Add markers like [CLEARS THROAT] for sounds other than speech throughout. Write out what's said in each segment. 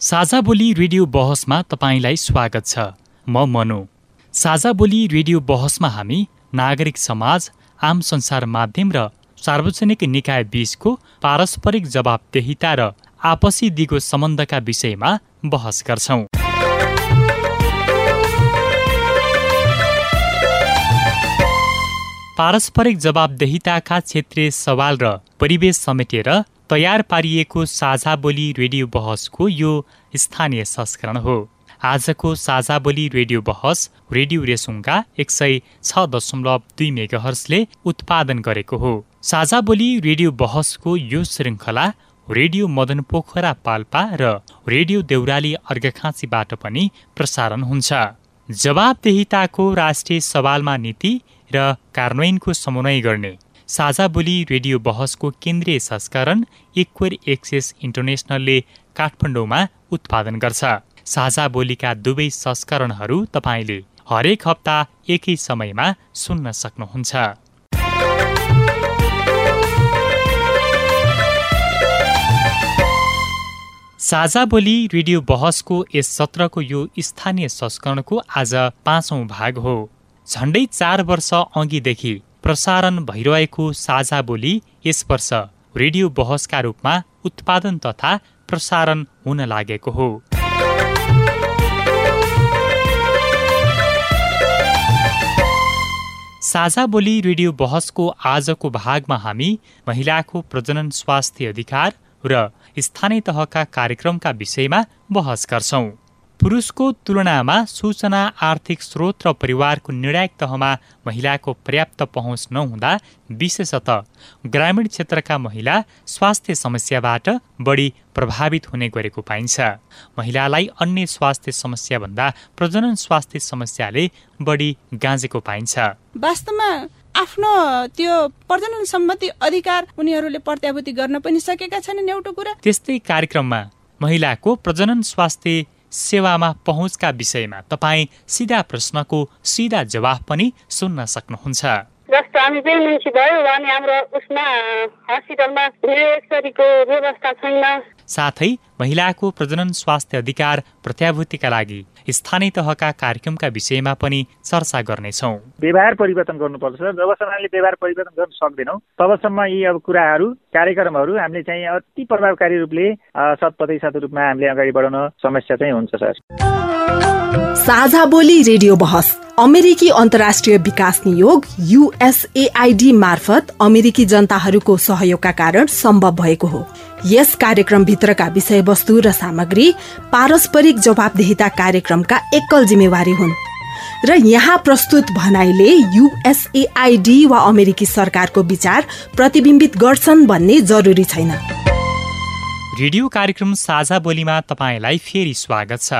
साझा बोली रेडियो बहसमा तपाईँलाई स्वागत छ। म मनु। साझा बोली रेडियो बहसमा हामी नागरिक समाज आम संसार माध्यम र सार्वजनिक निकाय बीचको पारस्परिक जवाबदेहिता र आपसी दिगो सम्बन्धका विषयमा बहस गर्छौं। पारस्परिक जवाबदेहिताका क्षेत्रीय सवाल र परिवेश समेटेर तयार पारिएको साझा बोली रेडियो बहसको यो स्थानीय संस्करण हो। आजको साझा बोली रेडियो बहस रेडियो रेसुङका एक सय छ दशमलव दुई मेगाहर्सले उत्पादन गरेको हो। साझा बोली रेडियो बहसको यो श्रृङ्खला रेडियो मदन पोखरा पाल्पा र रेडियो देउराली अर्घखाँचीबाट पनि प्रसारण हुन्छ। जवाबदेहिताको राष्ट्रिय सवालमा नीति र कार्यान्वयनको समन्वय गर्ने साझा बोली रेडियो बहसको केन्द्रीय संस्करण इक्वेर एक्सेस इन्टरनेसनलले काठमाडौँमा उत्पादन गर्छ। साझा बोलीका दुवै संस्करणहरू तपाईँले हरेक हप्ता एकै समयमा सुन्न सक्नुहुन्छ। साझा बोली रेडियो बहसको यस सत्रको यो स्थानीय संस्करणको आज पाँचौँ भाग हो। झण्डै चार वर्ष अघिदेखि प्रसारण भइरहेको साझा बोली यस वर्ष रेडियो बहसका रूपमा उत्पादन तथा प्रसारण हुन लागेको हो। साझा बोली रेडियो बहसको आजको भागमा हामी महिलाको प्रजनन स्वास्थ्य अधिकार र स्थानीय तहका कार्यक्रमका विषयमा बहस गर्छौं। पुरुषको तुलनामा सूचना आर्थिक स्रोत र परिवारको निर्णायक तहमा महिलाको पर्याप्त पहुँच नहुँदा विशेषतः ग्रामीण क्षेत्रका महिला स्वास्थ्य समस्याबाट बढी प्रभावित हुने गरेको पाइन्छ। महिलालाई अन्य स्वास्थ्य समस्याभन्दा प्रजनन स्वास्थ्य समस्याले बढी गाँजेको पाइन्छ। वास्तवमा आफ्नो त्यो प्रजनन सम्बन्धी अधिकार उनीहरूले प्रत्याभूति गर्न पनि सकेका छैनन् एउटा कुरा। त्यस्तै कार्यक्रममा महिलाको प्रजनन स्वास्थ्य सेवामा पहुँचका विषयमा तपाईँ सिधा प्रश्नको सिधा जवाफ पनि सुन्न सक्नुहुन्छ। जस्तो हामी प्रेग्नेन्सी भयो भने हाम्रो उसमा हस्पिटलमा व्यवस्था छैन। साथै महिलाको प्रजनन स्वास्थ्य अधिकार प्रत्याभूतिका लागि स्थानीय तहका कार्यक्रमका विषयमा पनि चर्चा गर्नेछौ। व्यवहार परिवर्तन गर्नुपर्छ जबसम्म हामीले व्यवहार परिवर्तन गर्न सक्दैनौँ तबसम्म यी अब कुराहरू कार्यक्रमहरू हामीले चाहिँ अति प्रभावकारी रूपले शत प्रतिशत रूपमा हामीले अगाडि बढाउन समस्या चाहिँ हुन्छ सर। साझा बोली रेडियो बहस अमेरिकी अन्तर्राष्ट्रिय विकास नियोग युएसएआइडी मार्फत अमेरिकी जनताहरूको सहयोगका कारण सम्भव भएको हो। यस कार्यक्रमभित्रका विषयवस्तु र सामग्री पारस्परिक जवाबदेहिता कार्यक्रमका एकल जिम्मेवारी हुन्। र यहाँ प्रस्तुत भनाइले युएसएआइडी वा अमेरिकी सरकारको विचार प्रतिबिम्बित गर्छन् भन्ने जरुरी छैन। रेडियो कार्यक्रम साझा बोलीमा तपाईँलाई फेरि स्वागत छ।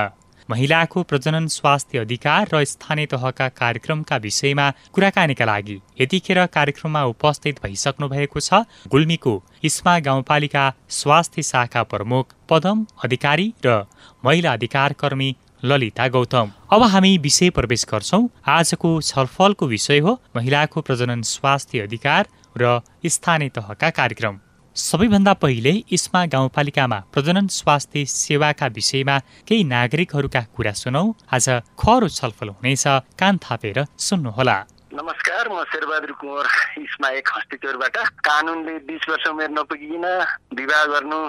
महिलाको प्रजनन स्वास्थ्य अधिकार र स्थानीय तहका कार्यक्रमका विषयमा कुराकानीका लागि यतिखेर कार्यक्रममा उपस्थित भइसक्नु भएको छ गुल्मीको इस्मा गाउँपालिका स्वास्थ्य शाखा प्रमुख पदम अधिकारी र महिला अधिकार कर्मी ललिता गौतम। अब हामी विषय प्रवेश गर्छौँ। आजको छलफलको विषय हो महिलाको प्रजनन स्वास्थ्य अधिकार र स्थानीय तहका कार्यक्रम। सबैभन्दा पहिले इस्मा गाउँपालिकामा प्रजनन स्वास्थ्य सेवाका विषयमा केही नागरिकहरूका कुरा सुनौ। आज खरो छलफल हुनेछ कान थापेर सुन्नुहोला। नमस्कार म शेरबहादुर कुँवर इस्मा एक हस्पिटलबाट कानुनले बिस वर्ष उमेर नपुगिकन विवाह गर्नु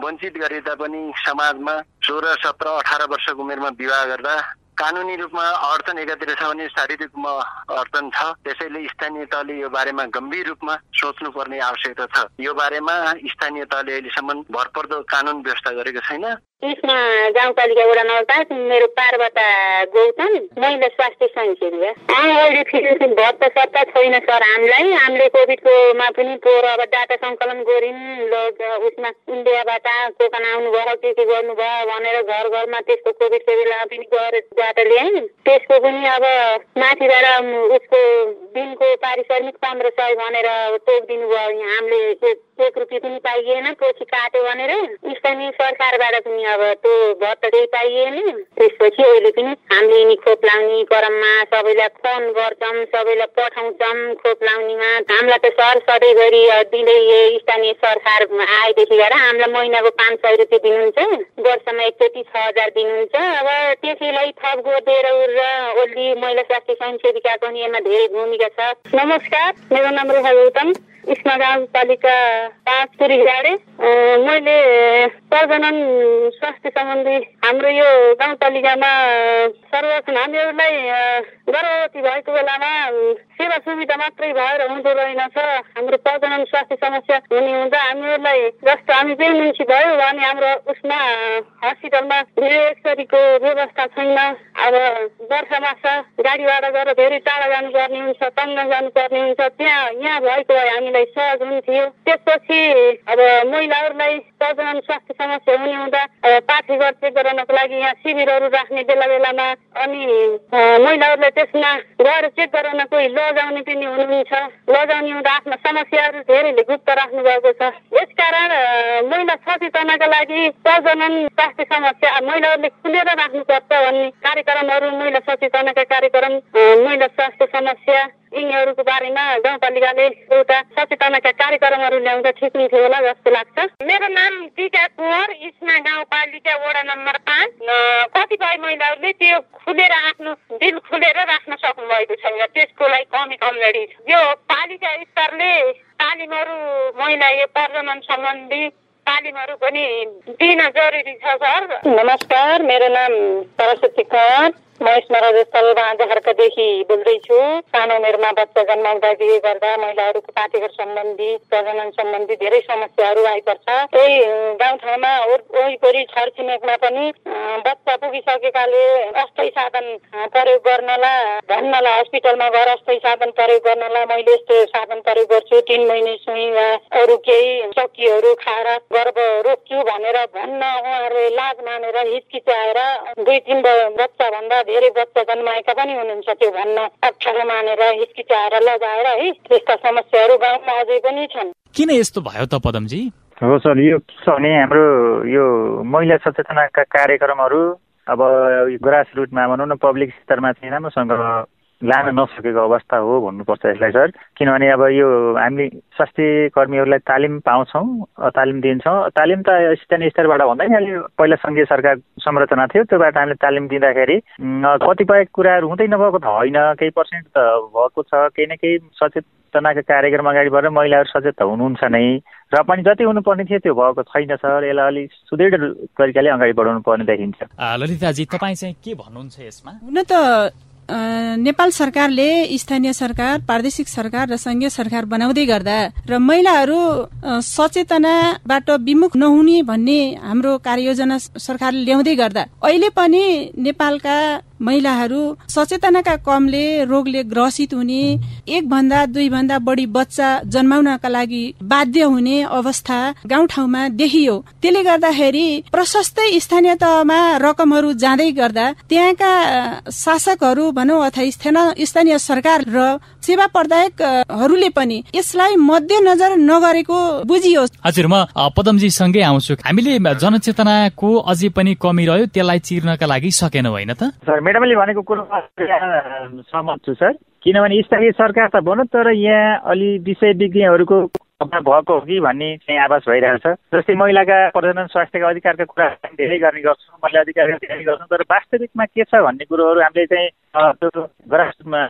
वञ्चित गरे तापनि समाजमा सोह्र सत्र अठार वर्षको उमेरमा विवाह गर्दा कानुनी रूपमा अडचन एकातिर छ भने शारीरिक रूपमा अडचन छ। त्यसैले स्थानीय तहले यो बारेमा गम्भीर रूपमा सोच्नुपर्ने आवश्यकता छ। यो बारेमा स्थानीय तहले अहिलेसम्म भरपर्दो कानुन व्यवस्था गरेको छैन। त्यसमा गाउँपालिका वडा नम्बर मेरो पार्वता गौतम महिला स्वास्थ्य स्वयंसेवी अहिले फेरि भत्ता सत्ता छैन सर हामीलाई। हामीले कोभिडकोमा पनि पोहोर अब डाटा सङ्कलन गऱ्यौँ उसमा इन्डियाबाट कोकन आउनुभयो के के गर्नुभयो भनेर घर घरमा त्यसको कोभिडको बेलामा पनि गएर डाटा ल्यायौँ त्यसको पनि अब माथिबाट उसको दिनको पारिश्रमिक पन्ध्र सय भनेर तोकिदिनु भयो हामीले एक रुपियाँ पनि पाइएन पछि काट्यो भनेर स्थानीय सरकारबाट पनि अब त्यो भत्ता केही पाइएन। त्यसपछि अहिले पनि हामीले यिनी खोप लाउने क्रममा सबैलाई फोन गर्छौँ सबैलाई पठाउँछौँ खोप लाउनेमा। हामीलाई त सर सधैँभरि दिँदै स्थानीय सरकार आएदेखिबाट हामीलाई महिनाको पाँच सय रुपियाँ दिनुहुन्छ वर्षमा एकचोटि छ हजार दिनुहुन्छ। अब त्यसैलाई थप गरिदिएर ओली महिला स्वास्थ्य स्वयंसेविकाको पनि यसमा धेरै भूमिका छ। नमस्कार मेरो नाम रेखा गौतम। इस्मा गाउँपालिका पाँच पुरी गाडे। मैले प्रजनन स्वास्थ्य सम्बन्धी हाम्रो यो गाउँपालिकामा सर्वक्षण हामीहरूलाई गर्भवती भएको बेलामा सेवा सुविधा मात्रै भएर हुँदो रहेनछ हाम्रो प्रजनन स्वास्थ्य समस्या हुने हुँदा हामीहरूलाई जस्तो हामी प्रेग्नेन्सी भयो भने हाम्रो उसमा हस्पिटलमा भिडियो एक्सरीको व्यवस्था छैन। अब वर्ष गाडी भाडा गरेर धेरै टाढा जानुपर्ने हुन्छ तङ्ग जानुपर्ने हुन्छ। त्यहाँ यहाँ भएको भए हामीलाई सहज हुन्थ्यो। त्यसपछि अब महिलाहरूलाई प्रजनन स्वास्थ्य समस्या हुने हुँदा पाठीघर चेक गराउनको लागि यहाँ शिविरहरू राख्ने बेला बेलामा अनि महिलाहरूलाई त्यसमा गएर चेक गराउन कोही लजाउने पनि हुनुहुन्छ। लजाउने हुँदा आफ्ना समस्याहरू धेरैले गुप्त राख्नु भएको छ। यसकारण महिला सचेतनाका लागि प्रजनन स्वास्थ्य समस्या महिलाहरूले खुलेर राख्नुपर्छ भन्ने कार्यक्रमहरू महिला सचेतनाका कार्यक्रम महिला स्वास्थ्य समस्या यिनीहरूको बारेमा गाउँपालिकाले एउटा सचेतनाका कार्यक्रमहरू ल्याउँदा ठिक हुन्थ्यो होला जस्तो लाग्छ। मेरो नाम टिका कुँवर इस्मा गाउँपालिका वडा नम्बर पाँच। कतिपय महिलाहरूले त्यो खुलेर आफ्नो दिल खुलेर राख्न सक्नु भएको छैन। त्यसको लागि कमी कमजोरी छ। यो पालिका स्तरले तालिमहरू महिला यो प्रजनन सम्बन्धी तालिमहरू पनि दिन जरुरी छ सर। नमस्कार मेरो नाम सरस्वती कौर। म यसमा रजस्थल बाँझहर्कदेखि बोल्दैछु। सानो उमेरमा बच्चा जन्माउँदा बिहे गर्दा महिलाहरूको पाठेघर सम्बन्धी प्रजनन सम्बन्धी धेरै समस्याहरू आइपर्छ। त्यही गाउँठाउँमा वरिपरि छरछिमेकमा पनि बच्चा पुगिसकेकाले अस्थायी साधन प्रयोग गर्नलाई भन्नलाई हस्पिटलमा गएर अस्थायी साधन प्रयोग गर्नलाई मैले यस्तो साधन प्रयोग गर्छु तिन महिने सुई वा अरू केही चक्कीहरू खाएर गर्भ रोक्छु भनेर भन्न उहाँहरूले लाज मानेर हिचकिचाएर दुई तिन बच्चा भन्दा धेरै बच्चा जन्माएका पनि हुनुहुन्छ त्यो भन्न अप्ठ्यारो मानेर हिचकिचाएर लगाएर है त्यस्ता समस्याहरू गाउँमा अझै पनि छन्। किन यस्तो भयो त पदमजी? हो सर यो के छ भने हाम्रो यो महिला सचेतनाका कार्यक्रमहरू अब ग्रास रुटमा भनौँ न पब्लिक स्तरमा चाहिँ राम्रोसँग लान नसकेको अवस्था हो भन्नुपर्छ यसलाई सर। किनभने अब यो हामीले स्वास्थ्य कर्मीहरूलाई तालिम पाउँछौँ तालिम दिन्छौँ। तालिम त स्थानीय स्तरबाट भन्दा नि अहिले पहिला सङ्घीय सरकार संरचना थियो त्योबाट हामीले तालिम दिँदाखेरि कतिपय कुराहरू हुँदै नभएको त होइन। केही पर्सेन्ट त भएको छ। केही न केही सचेतनाको कार्यक्रम अगाडि बढेर महिलाहरू सचेत त हुनुहुन्छ नै। र पनि जति हुनुपर्ने थियो त्यो भएको छैन सर। यसलाई अलिक सुदृढ तरिकाले अगाडि बढाउनु पर्ने देखिन्छ ललिताजी तपाईँ चाहिँ के भन्नुहुन्छ यसमा? हुन त नेपाल सरकारले स्थानीय सरकार प्रादेशिक सरकार र संघीय सरकार बनाउँदै गर्दा र महिलाहरू सचेतनाबाट विमुख नहुने भन्ने हाम्रो कार्ययोजना सरकारले ल्याउँदै गर्दा अहिले पनि नेपालका महिलाहरू सचेतनाका कमले रोगले ग्रसित हुने एक भन्दा दुई भन्दा बढी बच्चा जन्माउनका लागि बाध्य हुने अवस्था गाउँठाउँमा देखियो। त्यसले गर्दाखेरि प्रशस्तै स्थानीय तहमा रकमहरू जाँदै गर्दा त्यहाँका शासकहरू भनौँ अथवा स्थानीय सरकार र सेवा प्रदायकहरूले पनि यसलाई मध्यनजर नगरेको बुझियो हजुर म पदमजीसँगै आउँछु। हामीले जनचेतनाको अझै पनि कमी रह्यो त्यसलाई चिर्नका लागि सकेनौँ होइन त? म्याडमले भनेको कुरो सहमत छु सर। किनभने स्थानीय सरकार त भनौँ तर यहाँ अलि विषय विज्ञहरूको भएको हो कि भन्ने चाहिँ आवाज भइरहेछ जस्तै महिलाका प्रजनन स्वास्थ्यका अधिकारका कुरा धेरै गर्ने गर्छौँ महिला अधिकारका धेरै गर्छौँ तर वास्तविकमा के छ भन्ने कुरोहरू हामीले चाहिँ त्यो ग्रासरुटमा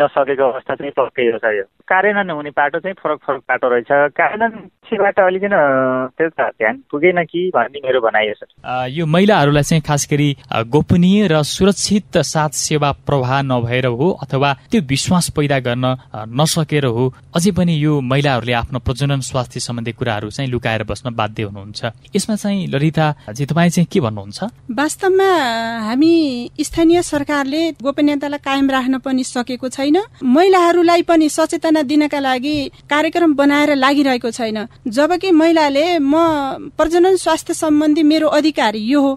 नसकेको अवस्था चाहिँ पक्कै हो सर यो कार्यान्वयन हुने बाटो चाहिँ फरक फरक बाटो रहेछ कार्यान्वयनबाट अलिकन त्यो त ध्यान पुगेन कि भन्ने मेरो भनाइ हो सर। यो महिलाहरूलाई चाहिँ खास गरी गोपनीय र सुरक्षित साथ सेवा प्रवाह नभएर हो अथवा त्यो विश्वास पैदा गर्न नसकेर हो अझै पनि यो महिलाहरूले आफ्नो प्रजनन स्वास्थ्य सम्बन्धी कुराहरू चाहिँ लुकाएर बस्न बाध्य हुनुहुन्छ। यसमा चाहिँ ललिताजी तपाईँ चाहिँ के भन्नुहुन्छ? वास्तवमा हामी स्थानीय सरकारले गोपनीयतालाई कायम राख्न पनि सकेको छैन। महिलाहरूलाई पनि सचेतना दिनका लागि कार्यक्रम बनाएर लागिरहेको छैन। जबकि महिलाले म प्रजनन स्वास्थ्य सम्बन्धी मेरो अधिकार यो हो।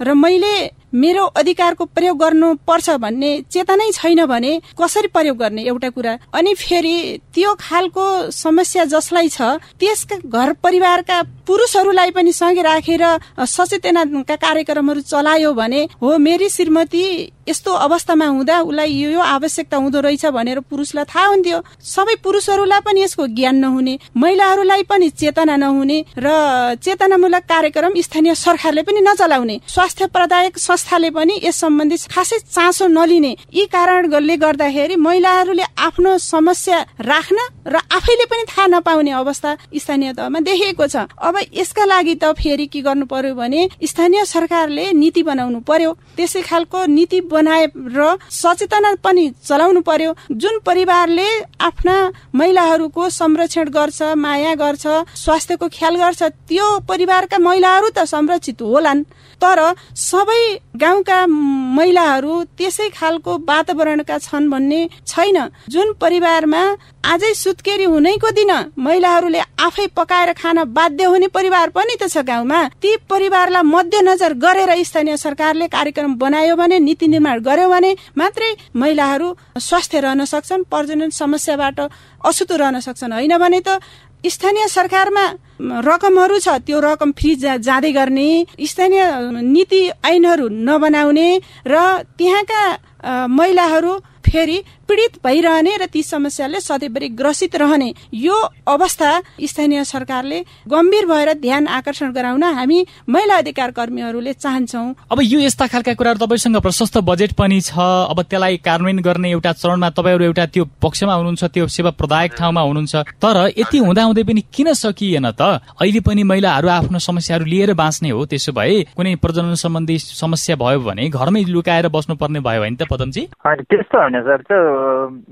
र मैले मेरो अधिकारको प्रयोग गर्नुपर्छ भन्ने चेतनै छैन भने कसरी प्रयोग गर्ने एउटा कुरा? अनि फेरि त्यो खालको समस्या जसलाई छ त्यसका घर परिवारका पुरुषहरूलाई पनि सँगै राखेर सचेतनाका कार्यक्रमहरू चलायो भने हो मेरी श्रीमती यस्तो अवस्थामा हुँदा उसलाई यो यो आवश्यकता हुँदो रहेछ भनेर पुरुषलाई थाहा हुन्थ्यो। सबै पुरुषहरूलाई पनि यसको ज्ञान नहुने महिलाहरूलाई पनि चेतना नहुने र चेतनामूलक कार्यक्रम स्थानीय सरकारले पनि नचलाउने स्वास्थ्य प्रदायक संस्थाले पनि यस सम्बन्धी खासै चासो नलिने यी कारणले गर्दाखेरि महिलाहरूले आफ्नो समस्या राख्न र आफैले पनि थाहा नपाउने अवस्था स्थानीय तहमा देखिएको छ। अब यसका लागि त फेरि के गर्नु पर्यो भने स्थानीय सरकारले नीति बनाउनु पर्यो। त्यसै खालको नीति बनाएर सचेतना पनि चलाउनु पर्यो। जुन परिवारले आफ्ना महिलाहरूको संरक्षण गर्छ माया गर्छ स्वास्थ्यको ख्याल गर्छ त्यो परिवारका महिलाहरू त संरक्षित होलान्। तर सबै गाउँका महिलाहरू त्यसै खालको वातावरणका छन् भन्ने छैन। जुन परिवारमा आजै सुत्केरी हुनैको दिन महिलाहरूले आफै पकाएर खान बाध्य हुने परिवार पनि त छ गाउँमा ती परिवारलाई मध्यनजर गरेर स्थानीय सरकारले कार्यक्रम बनायो भने नीति निर्माण गर्यो भने मात्रै महिलाहरू स्वास्थ्य रहन सक्छन् प्रजनन समस्याबाट अछुतो रहन सक्छन्। होइन भने त स्थानीय सरकारमा रकमहरू छ त्यो रकम फ्री जाँदै गर्ने स्थानीय नीति ऐनहरू नबनाउने र त्यहाँका महिलाहरू फेरि पीडित भइरहने र ती समस्याले सधैँभरि ग्रसित रहने यो अवस्था स्थानीय सरकारले गम्भीर भएर ध्यान आकर्षण गराउन हामी महिला अधिकार कर्मीहरूले चाहन्छौ। अब यो यस्ता खालका कुराहरू तपाईँसँग प्रशस्त बजेट पनि छ। अब त्यसलाई कार्यान्वयन गर्ने एउटा चरणमा तपाईँहरू एउटा त्यो पक्षमा हुनुहुन्छ त्यो सेवा प्रदायक ठाउँमा हुनुहुन्छ। तर यति हुँदाहुँदै पनि किन सकिएन त? अहिले पनि महिलाहरू आफ्नो समस्याहरू लिएर बाँच्ने हो त्यसो भए कुनै प्रजनन सम्बन्धी समस्या भयो भने घरमै लुकाएर बस्नुपर्ने भयो भने त पदमजी? त्यस्तो होइन। सर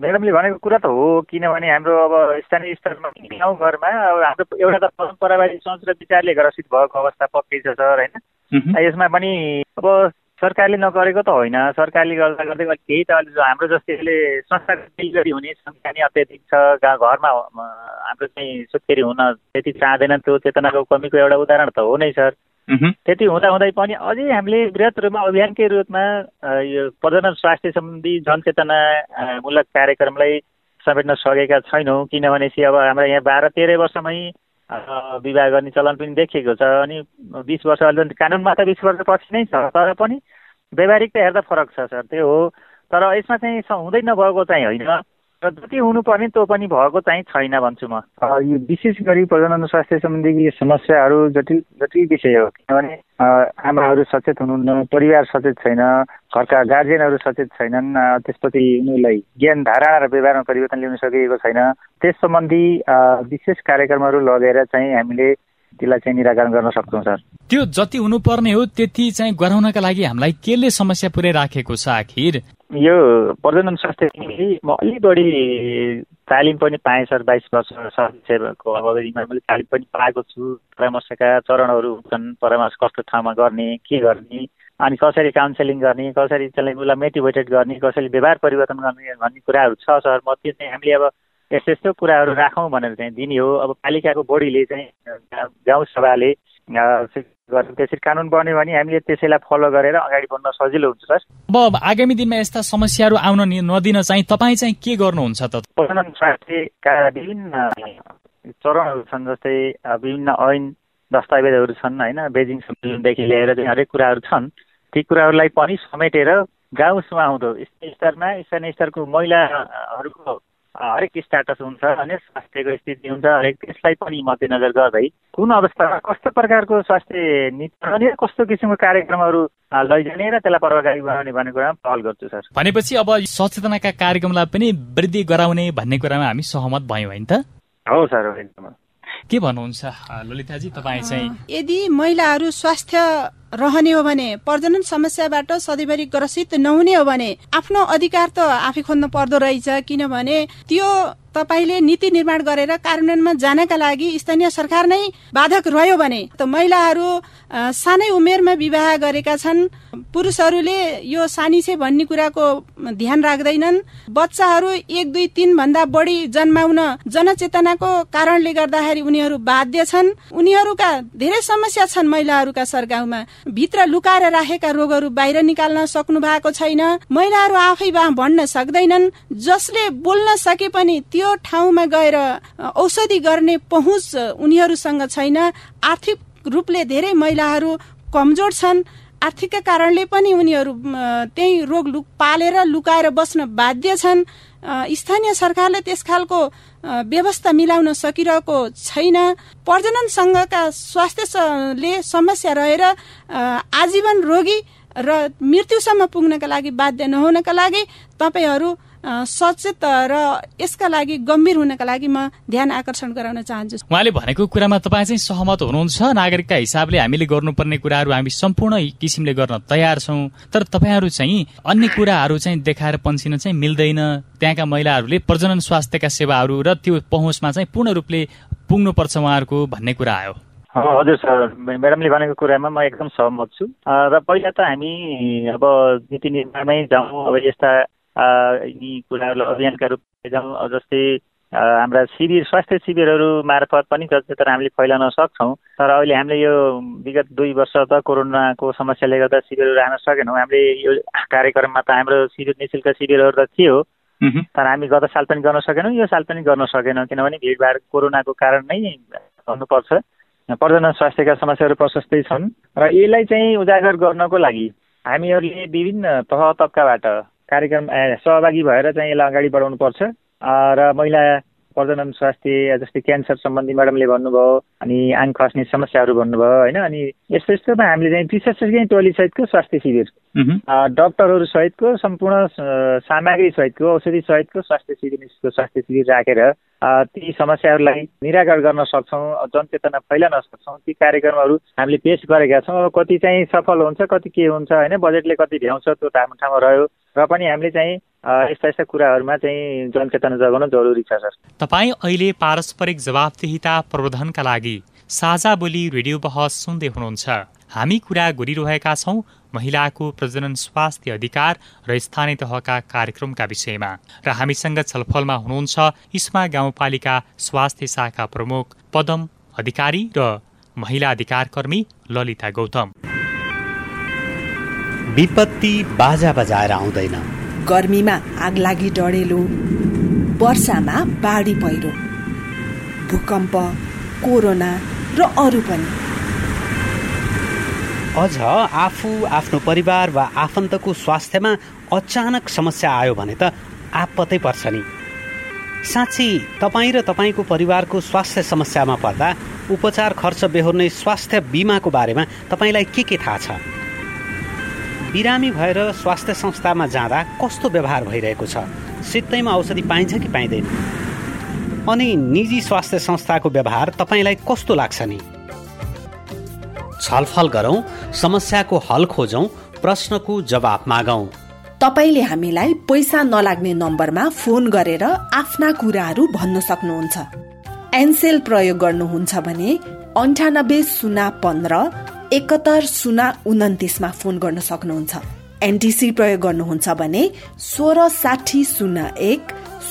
म्याडमले भनेको कुरा त हो किनभने हाम्रो अब स्थानीय स्तरमा गाउँघरमा अब हाम्रो एउटा त परम्परावादी सोच र विचारले ग्रसित भएको अवस्था पक्कै छ सर होइन? यसमा पनि अब सरकारले नगरेको त होइन। सरकारले गर्दा गर्दै केही त अहिले हाम्रो जस्तैले संस्थाको गरी हुने सङ्ख्या नै अत्याधिक छ घरमा हाम्रो चाहिँ सुत्केरी हुन त्यति चाहँदैन त्यो चेतनाको कमीको एउटा उदाहरण त हो नै सर। त्यति हुँदा हुँदै पनि अझै हामीले वृहत रूपमा अभियानकै रूपमा यो प्रजनन स्वास्थ्य सम्बन्धी जनचेतना मूलक कार्यक्रमलाई समेट्न सकेका छैनौँ। किनभनेपछि अब हाम्रो यहाँ बाह्र तेह्र वर्षमै विवाह गर्ने चलन पनि देखिएको छ। अनि बिस वर्ष अहिले कानुनमा त बिस वर्ष पछि नै छ तर पनि व्यवहारिकता हेर्दा फरक छ सर। त्यो हो। तर यसमा चाहिँ हुँदै नभएको चाहिँ होइन। र जति हुनुपर्ने त्यो पनि भएको चाहिँ छैन भन्छु म। यो विशेष गरी प्रजनन स्वास्थ्य सम्बन्धी समस्याहरू जटिल जटिल विषय हो किनभने आमाहरू सचेत हुनुहुन्न परिवार सचेत छैन घरका गार्जेनहरू सचेत छैनन् त्यसपछि उनीहरूलाई ज्ञान धारणा र व्यवहारमा परिवर्तन ल्याउन सकिएको छैन। त्यस सम्बन्धी विशेष कार्यक्रमहरू लगेर चाहिँ हामीले त्यसलाई चाहिँ निराकरण गर्न सक्छौँ सर। त्यो जति हुनुपर्ने हो त्यति चाहिँ गराउनका लागि हामीलाई केले समस्या पुर्याइराखेको छ आखिर? यो प्रजनन स्वास्थ्य म अलिक बढी तालिम पनि पाएँ सर बाइस वर्ष सेवाको अवधिमा मैले तालिम पनि पाएको छु। परामर्शका चरणहरू हुन्छन् परामर्श कस्तो ठाउँमा गर्ने के गर्ने अनि कसरी काउन्सिलिङ गर्ने कसरी त्यसलाई उसलाई मोटिभेटेड गर्ने कसरी व्यवहार परिवर्तन गर्ने भन्ने कुराहरू छ सर। म त्यो चाहिँ हामीले अब यस्तो यस्तो कुराहरू राखौँ भनेर चाहिँ दिने हो। अब पालिकाको बोडीले चाहिँ गाउँ सभाले त्यसरी कानुन बन्यो भने हामीले त्यसैलाई फलो गरेर अगाडि बढ्न सजिलो हुन्छ सर। अब आगामी दिनमा यस्ता समस्याहरू आउन नदिन चाहिँ तपाईँ चाहिँ के गर्नुहुन्छ त? प्रजनन स्वास्थ्यका विभिन्न चरणहरू छन् जस्तै विभिन्न ऐन दस्तावेजहरू छन् होइन? बेजिङ सम्मेलनदेखि लिएर हरेक कुराहरू छन्। ती कुराहरूलाई पनि समेटेर गाउँसम्म आउँदो स्थानीय स्तरमा स्थानीय स्तरको महिलाहरूको हरेक स्ट्याटस हुन्छ अनि स्वास्थ्यको स्थिति हुन्छ हरेक त्यसलाई पनि मध्यनजर गर्दै कुन अवस्थामा कस्तो प्रकारको स्वास्थ्य नीति बनाउने कस्तो किसिमको कार्यक्रमहरू लैजाने र त्यसलाई प्रभावकारी बनाउने भन्ने कुरामा पहल गर्छु सर। भनेपछि अब सचेतनाका कार्यक्रमलाई पनि वृद्धि गराउने भन्ने कुरामा हामी सहमत भयौँ होइन त? हो सर एकदम के भन्नुहुन्छ ललिताजी तपाईँ चाहिँ? यदि महिलाहरू स्वास्थ्य रहने हो भने प्रजनन समस्याबाट सधैँभरि ग्रसित नहुने हो भने आफ्नो अधिकार त आफै खोज्नु पर्दो रहेछ। किनभने त्यो तपाईँले नीति निर्माण गरेर कार्यान्वयनमा जानका लागि स्थानीय सरकार नै बाधक रह्यो भने त महिलाहरू सानै उमेरमा विवाह गरेका छन्। पुरुषहरूले यो सानी छे भन्ने कुराको ध्यान राख्दैनन्। बच्चाहरू एक दुई तिन भन्दा बढी जन्माउन जनचेतनाको कारणले गर्दाखेरि उनीहरू बाध्य छन्। उनीहरूका धेरै समस्या छन् महिलाहरूका सरगाउँमा भित्र लुकाएर राखेका रोगहरू बाहिर निकाल्न सक्नु भएको छैन। महिलाहरू आफै भन्न सक्दैनन्। जसले बोल्न सके पनि त्यो ठाउँमा गएर औषधि गर्ने पहुँच उनीहरूसँग छैन। आर्थिक रूपले धेरै महिलाहरू कमजोर छन्। आर्थिकका कारणले पनि उनीहरू त्यही रोग लुक पालेर लुकाएर बस्न बाध्य छन्। स्थानीय सरकारले त्यस खालको व्यवस्था मिलाउन सकिरहेको छैन। प्रजनन सङ्घका स्वास्थ्यले समस्या रहेर आजीवन रोगी र मृत्युसम्म पुग्नका लागि बाध्य नहुनका लागि तपाईँहरू सचेत र यसका लागि गम्भीर हुनका लागि म ध्यान आकर्षण गराउन चाहन्छु। उहाँले भनेको कुरामा तपाईँ चाहिँ सहमत हुनुहुन्छ। नागरिकका हिसाबले हामीले गर्नुपर्ने कुराहरू हामी सम्पूर्ण किसिमले गर्न तयार छौँ। तर तपाईँहरू चाहिँ अन्य कुराहरू चाहिँ देखाएर पन्सिन चाहिँ मिल्दैन। त्यहाँका महिलाहरूले प्रजनन स्वास्थ्यका सेवाहरू र त्यो पहुँचमा चाहिँ पूर्ण रूपले पुग्नुपर्छ उहाँहरूको भन्ने कुरा आयो। हजुर सर म्याडमले भनेको कुरामा म एकदम सहमत छु। र पहिला त हामी अब नीति निर्माणमै जाउँ। अब यस्ता यी कुराहरूलाई अभियानका रूपमा जाउँ जस्तै हाम्रा शिविर स्वास्थ्य शिविरहरू मार्फत पनि जतितर हामीले फैलाउन सक्छौँ तर अहिले हामीले यो विगत दुई वर्ष त कोरोनाको समस्याले गर्दा शिविरहरू राख्न सकेनौँ। हामीले यो कार्यक्रममा त हाम्रो शिविर निशुल्क शिविरहरू त थियो तर हामी गत साल पनि गर्न सकेनौँ यो साल पनि गर्न सकेनौँ किनभने भिडभाड कोरोनाको कारण नै भन्नुपर्छ प्रजनन स्वास्थ्यका समस्याहरू प्रशस्तै छन् र यसलाई चाहिँ उजागर गर्नको लागि हामीहरूले विभिन्न तह तब्काबाट कार्यक्रम सहभागी भएर चाहिँ यसलाई अगाडि बढाउनुपर्छ। र महिला प्रजनन स्वास्थ्य जस्तै क्यान्सर सम्बन्धी म्याडमले भन्नुभयो अनि आङ खस्ने समस्याहरू भन्नुभयो होइन? अनि यस्तो यस्तोमा हामीले चाहिँ विशेष गरी टोली सहितको स्वास्थ्य शिविर डक्टरहरू सहितको सम्पूर्ण सामग्री सहितको औषधि सहितको स्वास्थ्य शिविर स्वास्थ्य शिविर राखेर ती समस्याहरूलाई निराकरण गर्न सक्छौँ जनचेतना फैलाउन सक्छौँ। ती कार्यक्रमहरू हामीले पेस गरेका छौँ। कति चाहिँ सफल हुन्छ कति के हुन्छ होइन? बजेटले कति भ्याउँछ त्यो ठाउँ ठाउँमा रह्यो। र पनि हामीले चाहिँ यस्ता यस्ता कुराहरूमा चाहिँ जनचेतना जगाउन जरुरी छ सर। तपाईँ अहिले पारस्परिक जवाबदेहिता प्रबन्धनका लागि साझा बोली रेडियो बहस सुन्दै हुनुहुन्छ। हामी कुरा गरिरहेका छौँ महिलाको प्रजनन स्वास्थ्य अधिकार र स्थानीय तहका कार्यक्रमका विषयमा। र हामीसँग छलफलमा हुनुहुन्छ इस्मा गाउँपालिका स्वास्थ्य शाखा प्रमुख पदम अधिकारी र महिला अधिकार कर्मी ललिता गौतम। विपत्ति बाजा बजाएर आउँदैन। गर्मीमा आग लागि डढेलो वर्षामा बाढी पहिरो भूकम्प कोरोना र अरू पनि। अझ आफू आफ्नो परिवार वा आफन्तको स्वास्थ्यमा अचानक समस्या आयो भने त आपतै पर्छ नि। साँच्ची तपाईँ र तपाईँको परिवारको स्वास्थ्य समस्यामा पर्दा उपचार खर्च बेहोर्ने स्वास्थ्य बिमाको बारेमा तपाईँलाई के के थाहा छ? बिरामी भएर स्वास्थ्य संस्थामा जाँदा कस्तो व्यवहार भइरहेको छ? सित्तैमा औषधि पाइन्छ कि पाइँदैन? अनि निजी स्वास्थ्य संस्थाको व्यवहार तपाईँलाई कस्तो लाग्छ नि? छलफल गरौँ समस्याको हल खोजौँ प्रश्नको जवाब मागौँ। तपाईँले हामीलाई पैसा नलाग्ने नम्बरमा फोन गरेर आफ्ना कुराहरू भन्न सक्नुहुन्छ। एनसेल प्रयोग गर्नुहुन्छ भने अन्ठानब्बे शून्य पन्ध्र एकहत्तर शून्य उन्तिसमा फोन गर्न सक्नुहुन्छ। एनटिसी प्रयोग गर्नुहुन्छ भने सोह्र साठी शून्य एक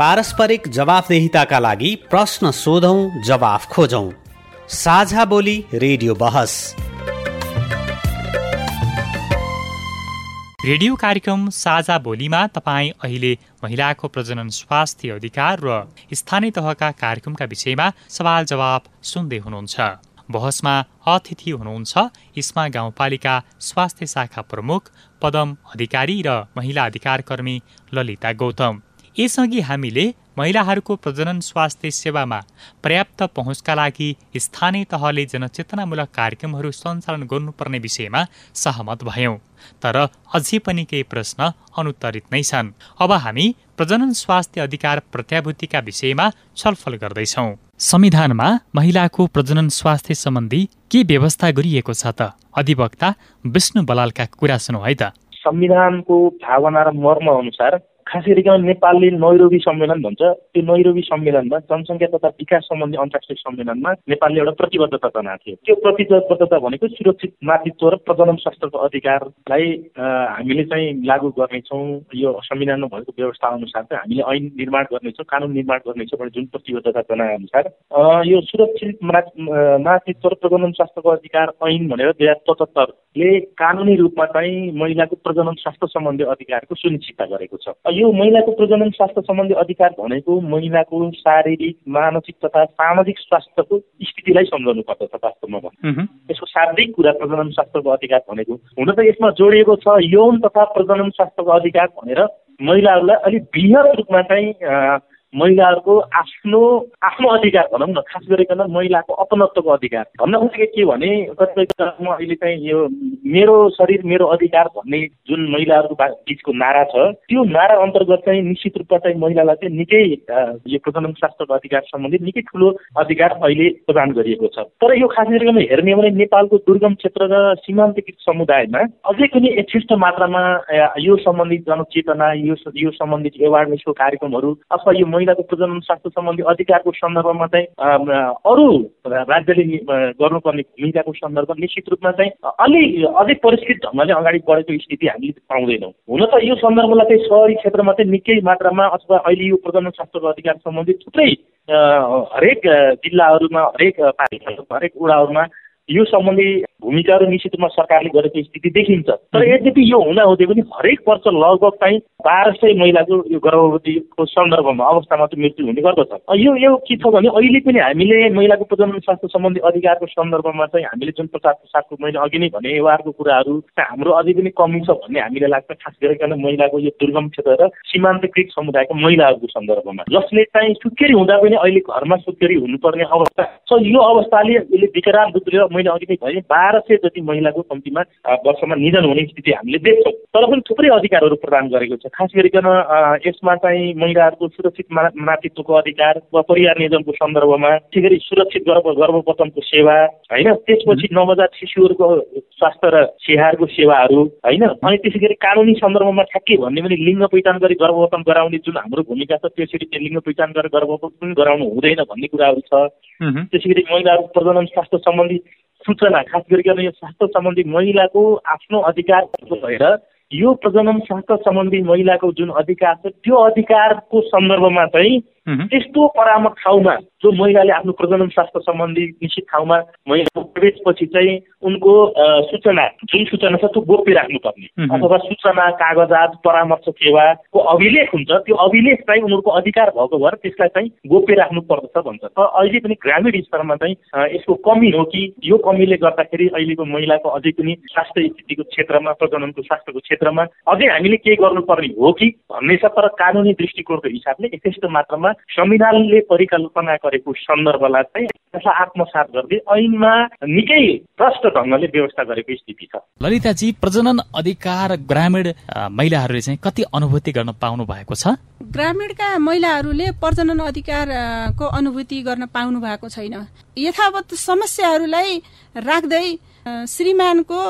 पारस्परिक जवाफदेहिताका लागि प्रश्न सोधौं जवाफ खोजौं। साझा बोली रेडियो बहस। रेडियो कार्यक्रम साझा बोलीमा तपाईँ अहिले महिलाको प्रजनन स्वास्थ्य अधिकार र स्थानीय तहका कार्यक्रमका विषयमा सवाल जवाब सुन्दै हुनुहुन्छ। बहसमा अतिथि हुनुहुन्छ इस्मा गाउँपालिका स्वास्थ्य शाखा प्रमुख पदम अधिकारी र महिला अधिकार कर्मी ललिता गौतम। यसअघि हामीले महिलाहरूको प्रजनन स्वास्थ्य सेवामा पर्याप्त पहुँचका लागि स्थानीय तहले जनचेतनामूलक कार्यक्रमहरू सञ्चालन गर्नुपर्ने विषयमा सहमत भयौं। तर अझै पनि केही प्रश्न अनुत्तरित नै छन्। अब हामी प्रजनन स्वास्थ्य अधिकार प्रत्याभूतिका विषयमा छलफल गर्दैछौ। संविधानमा महिलाको प्रजनन स्वास्थ्य सम्बन्धी के व्यवस्था गरिएको छ त? अधिवक्ता विष्णु बलालका कुरा सुनौ है त। संविधानको भावना र मर्म अनुसार खास गरिकन नेपालले नैरोबी सम्मेलन भन्छ। त्यो नैरोबी सम्मेलनमा जनसङ्ख्या तथा विकास सम्बन्धी अन्तर्राष्ट्रिय सम्मेलनमा नेपालले एउटा प्रतिबद्धता जनाएको थियो। त्यो प्रतिबद्धता भनेको सुरक्षित मातृत्व र प्रजनन शास्त्रको अधिकारलाई हामीले चाहिँ लागू गर्नेछौँ। यो संविधानमा भएको व्यवस्था अनुसार चाहिँ हामीले ऐन निर्माण गर्नेछौँ कानुन निर्माण गर्नेछौँ भने जुन प्रतिबद्धता जनाए अनुसार यो सुरक्षित मातृत्व र प्रजनन शास्त्रको अधिकार ऐन भनेर दुई हजार पचहत्तरले कानुनी रूपमा चाहिँ महिलाको प्रजनन शास्त्र सम्बन्धी अधिकारको सुनिश्चितता गरेको छ। यो महिलाको प्रजनन स्वास्थ्य सम्बन्धी अधिकार भनेको महिलाको शारीरिक मानसिक तथा सामाजिक स्वास्थ्यको स्थितिलाई सम्झाउनु पर्दछ वास्तवमा यसको शाब्दिक कुरा प्रजनन स्वास्थ्यको अधिकार भनेको हुन त यसमा जोडिएको छ यौन तथा प्रजनन स्वास्थ्यको अधिकार भनेर महिलाहरूलाई अलिक बृहत रूपमा चाहिँ महिलाहरूको आफ्नो आफ्नो अधिकार भनौँ न खास गरिकन महिलाको अपनत्वको अधिकार। भन्न खोजेको के भने कतिपय म अहिले चाहिँ यो मेरो शरीर मेरो अधिकार भन्ने जुन महिलाहरूको बिचको नारा छ त्यो नारा अन्तर्गत चाहिँ निश्चित रूपमा चाहिँ महिलालाई चाहिँ निकै यो प्रजनन शास्त्रको अधिकार सम्बन्धी निकै ठुलो अधिकार अहिले प्रदान गरिएको छ। तर यो खास गरिकन हेर्ने भने नेपालको दुर्गम क्षेत्र र सीमान्तकृत समुदायमा अझै पनि यथेष्ट मात्रामा यो सम्बन्धित जनचेतना यो यो सम्बन्धित एवारनेसको कार्यक्रमहरू अथवा यो महिलाको प्रजनन स्वास्थ्य सम्बन्धी अधिकारको सन्दर्भमा चाहिँ अरू राज्यले गर्नुपर्ने भूमिकाको सन्दर्भ निश्चित रूपमा चाहिँ अलि अझै परिष्कृत ढङ्गले अगाडि बढेको स्थिति हामीले पाउँदैनौँ। हुन त यो सन्दर्भलाई चाहिँ सहरी क्षेत्रमा चाहिँ निकै मात्रामा अथवा अहिले यो प्रजनन शास्त्रको अधिकार सम्बन्धी थुप्रै हरेक जिल्लाहरूमा हरेक पालिकाहरूमा हरेक वडाहरूमा यो सम्बन्धी भूमिकाहरू निश्चित रूपमा सरकारले गरेको स्थिति देखिन्छ। तर यद्यपि यो हुँदा हुँदै पनि हरेक वर्ष लगभग चाहिँ बाह्र सय महिलाको यो गर्भवतीको सन्दर्भमा अवस्थामा चाहिँ मृत्यु हुने गर्दछ। यो यो के छ भने अहिले पनि हामीले महिलाको प्रजनन स्वास्थ्य सम्बन्धी अधिकारको सन्दर्भमा चाहिँ हामीले जुन प्रचार प्रसारको मैले अघि नै भने व्यवहारको कुराहरू हाम्रो अझै पनि कमी छ भन्ने हामीलाई लाग्छ। खास गरिकन महिलाको यो दुर्गम क्षेत्र र सीमान्तकृत समुदायको महिलाहरूको सन्दर्भमा। जसले चाहिँ सुत्केरी हुँदा पनि अहिले घरमा सुत्केरी हुनुपर्ने अवस्था छ। यो अवस्थाले यसले विकराल रूप लिएर मैले अघि नै भने बाह्र सय जति महिलाको कम्तीमा वर्षमा निधन हुने स्थिति हामीले देख्छौँ। तर पनि थुप्रै अधिकारहरू प्रदान गरेको छ। खास गरिकन यसमा चाहिँ महिलाहरूको सुरक्षित मातृत्वको अधिकार वा परिवार नियोजनको सन्दर्भमा त्यसै गरी सुरक्षित गर्भ गर्भपतनको सेवा होइन? त्यसपछि नवजात शिशुहरूको स्वास्थ्य र स्याहारको सेवाहरू होइन? अनि त्यसै गरी कानुनी सन्दर्भमा ठ्याक्कै भन्ने पनि लिङ्ग पहिचान गरी गर्भपतन गराउने जुन हाम्रो भूमिका छ त्यसरी त्यो लिङ्ग पहिचान गरेर गर्भपतन पनि गराउनु हुँदैन भन्ने कुराहरू छ। त्यसै गरी महिलाहरूको प्रजनन स्वास्थ्य सम्बन्धी सूचना खास गरिकन यो स्वास्थ्य सम्बन्धी महिलाको आफ्नो अधिकार भएर यो प्रजनन शास्त्र सम्बन्धी महिलाको जुन अधिकार छ त्यो अधिकारको सन्दर्भमा चाहिँ त्यस्तो परामर्श ठाउँमा जो महिलाले आफ्नो प्रजनन शास्त्र सम्बन्धी निश्चित ठाउँमा महिलाको प्रवेशपछि चाहिँ उनको सूचना जुन सूचना छ त्यो गोप्य राख्नुपर्ने। अथवा सूचना कागजात परामर्श सेवाको अभिलेख हुन्छ त्यो अभिलेख चाहिँ उनीहरूको अधिकार भएको भएर त्यसलाई चाहिँ गोप्य राख्नु पर्दछ भन्छ। तर अहिले पनि ग्रामीण स्तरमा चाहिँ यसको कमी हो कि यो कमीले गर्दाखेरि अहिलेको महिलाको अझै पनि स्वास्थ्य स्थितिको क्षेत्रमा प्रजननको स्वास्थ्यको क्षेत्रमा अझै हामीले केही गर्नुपर्ने हो कि भन्ने छ तर कानुनी दृष्टिकोणको हिसाबले यथेष्ट मात्रामा संविधानले परिकल्पना गरेको सन्दर्भलाई चाहिँ त्यसलाई आत्मसात गर्दै ऐनमा निकै प्रष्ट ढङ्गले व्यवस्था गरेको स्थिति छ। ललिताजी प्रजनन अधिकार ग्रामीण महिलाहरूले चाहिँ कति अनुभूति गर्न पाउनु भएको छ? ग्रामीणका महिलाहरूले प्रजनन अधिकारको अनुभूति गर्न पाउनु भएको छैन। यथावत समस्याहरूलाई राख्दै श्रीमानको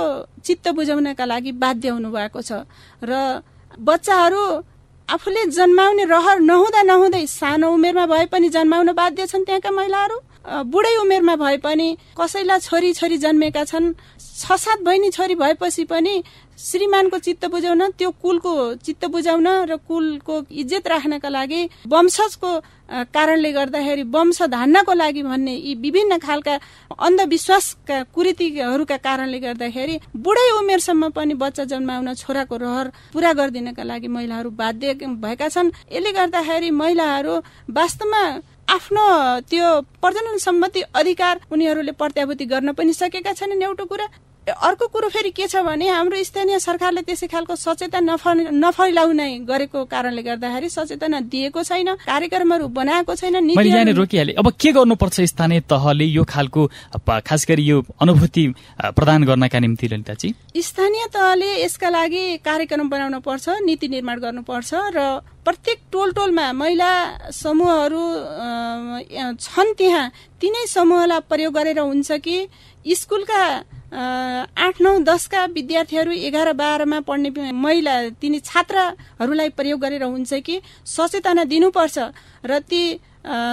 चित्त बुझाउनका लागि बाध्य हुनु भएको छ। र बच्चाहरू आफूले जन्माउने रहर नहुँदा नहुँदै सानो उमेरमा भए पनि जन्माउन बाध्य छन् त्यहाँका महिलाहरू? बुढै उमेरमा भए पनि कसैलाई छोरी छोरी जन्मेका छन् छ सात बहिनी छोरी भएपछि पनि श्रीमानको चित्त बुझाउन त्यो कुलको चित्त बुझाउन र कुलको इज्जत राख्नका लागि वंशजको कारणले गर्दाखेरि वंश धान्नको लागि भन्ने यी विभिन्न खालका अन्धविश्वासका कुरीतिहरूका कारणले गर्दाखेरि बुढै उमेरसम्म पनि बच्चा जन्माउन छोराको रहर पूरा गरिदिनका लागि महिलाहरू बाध्य भएका छन्। यसले गर्दाखेरि महिलाहरू वास्तवमा आफ्नो त्यो प्रजनन सम्मति अधिकार उनीहरूले प्रत्याभूति गर्न पनि सकेका छैनन्। एउटा कुरा अर्को कुरो फेरि के छ भने हाम्रो स्थानीय सरकारले त्यसै खालको सचेतना नफैलाउने गरेको कारणले गर्दाखेरि सचेतना दिएको छैन कार्यक्रमहरू बनाएको छैन मैले यहाँनिर रोकिहालेँ। अब के गर्नुपर्छ स्थानीय तहले यो खालको खास गरी यो अनुभूति प्रदान गर्नका निम्ति ललिताजी? स्थानीय तहले यसका लागि कार्यक्रम बनाउन पर्छ नीति निर्माण गर्नुपर्छ र प्रत्येक टोल टोलमा महिला समूहहरू छन् त्यहाँ। तिनै समूहलाई प्रयोग गरेर हुन्छ कि स्कुलका आठ नौ दसका विद्यार्थीहरू एघार बाह्रमा पढ्ने महिला तिनी छात्राहरूलाई प्रयोग गरेर हुन्छ कि सचेतना दिनुपर्छ र ती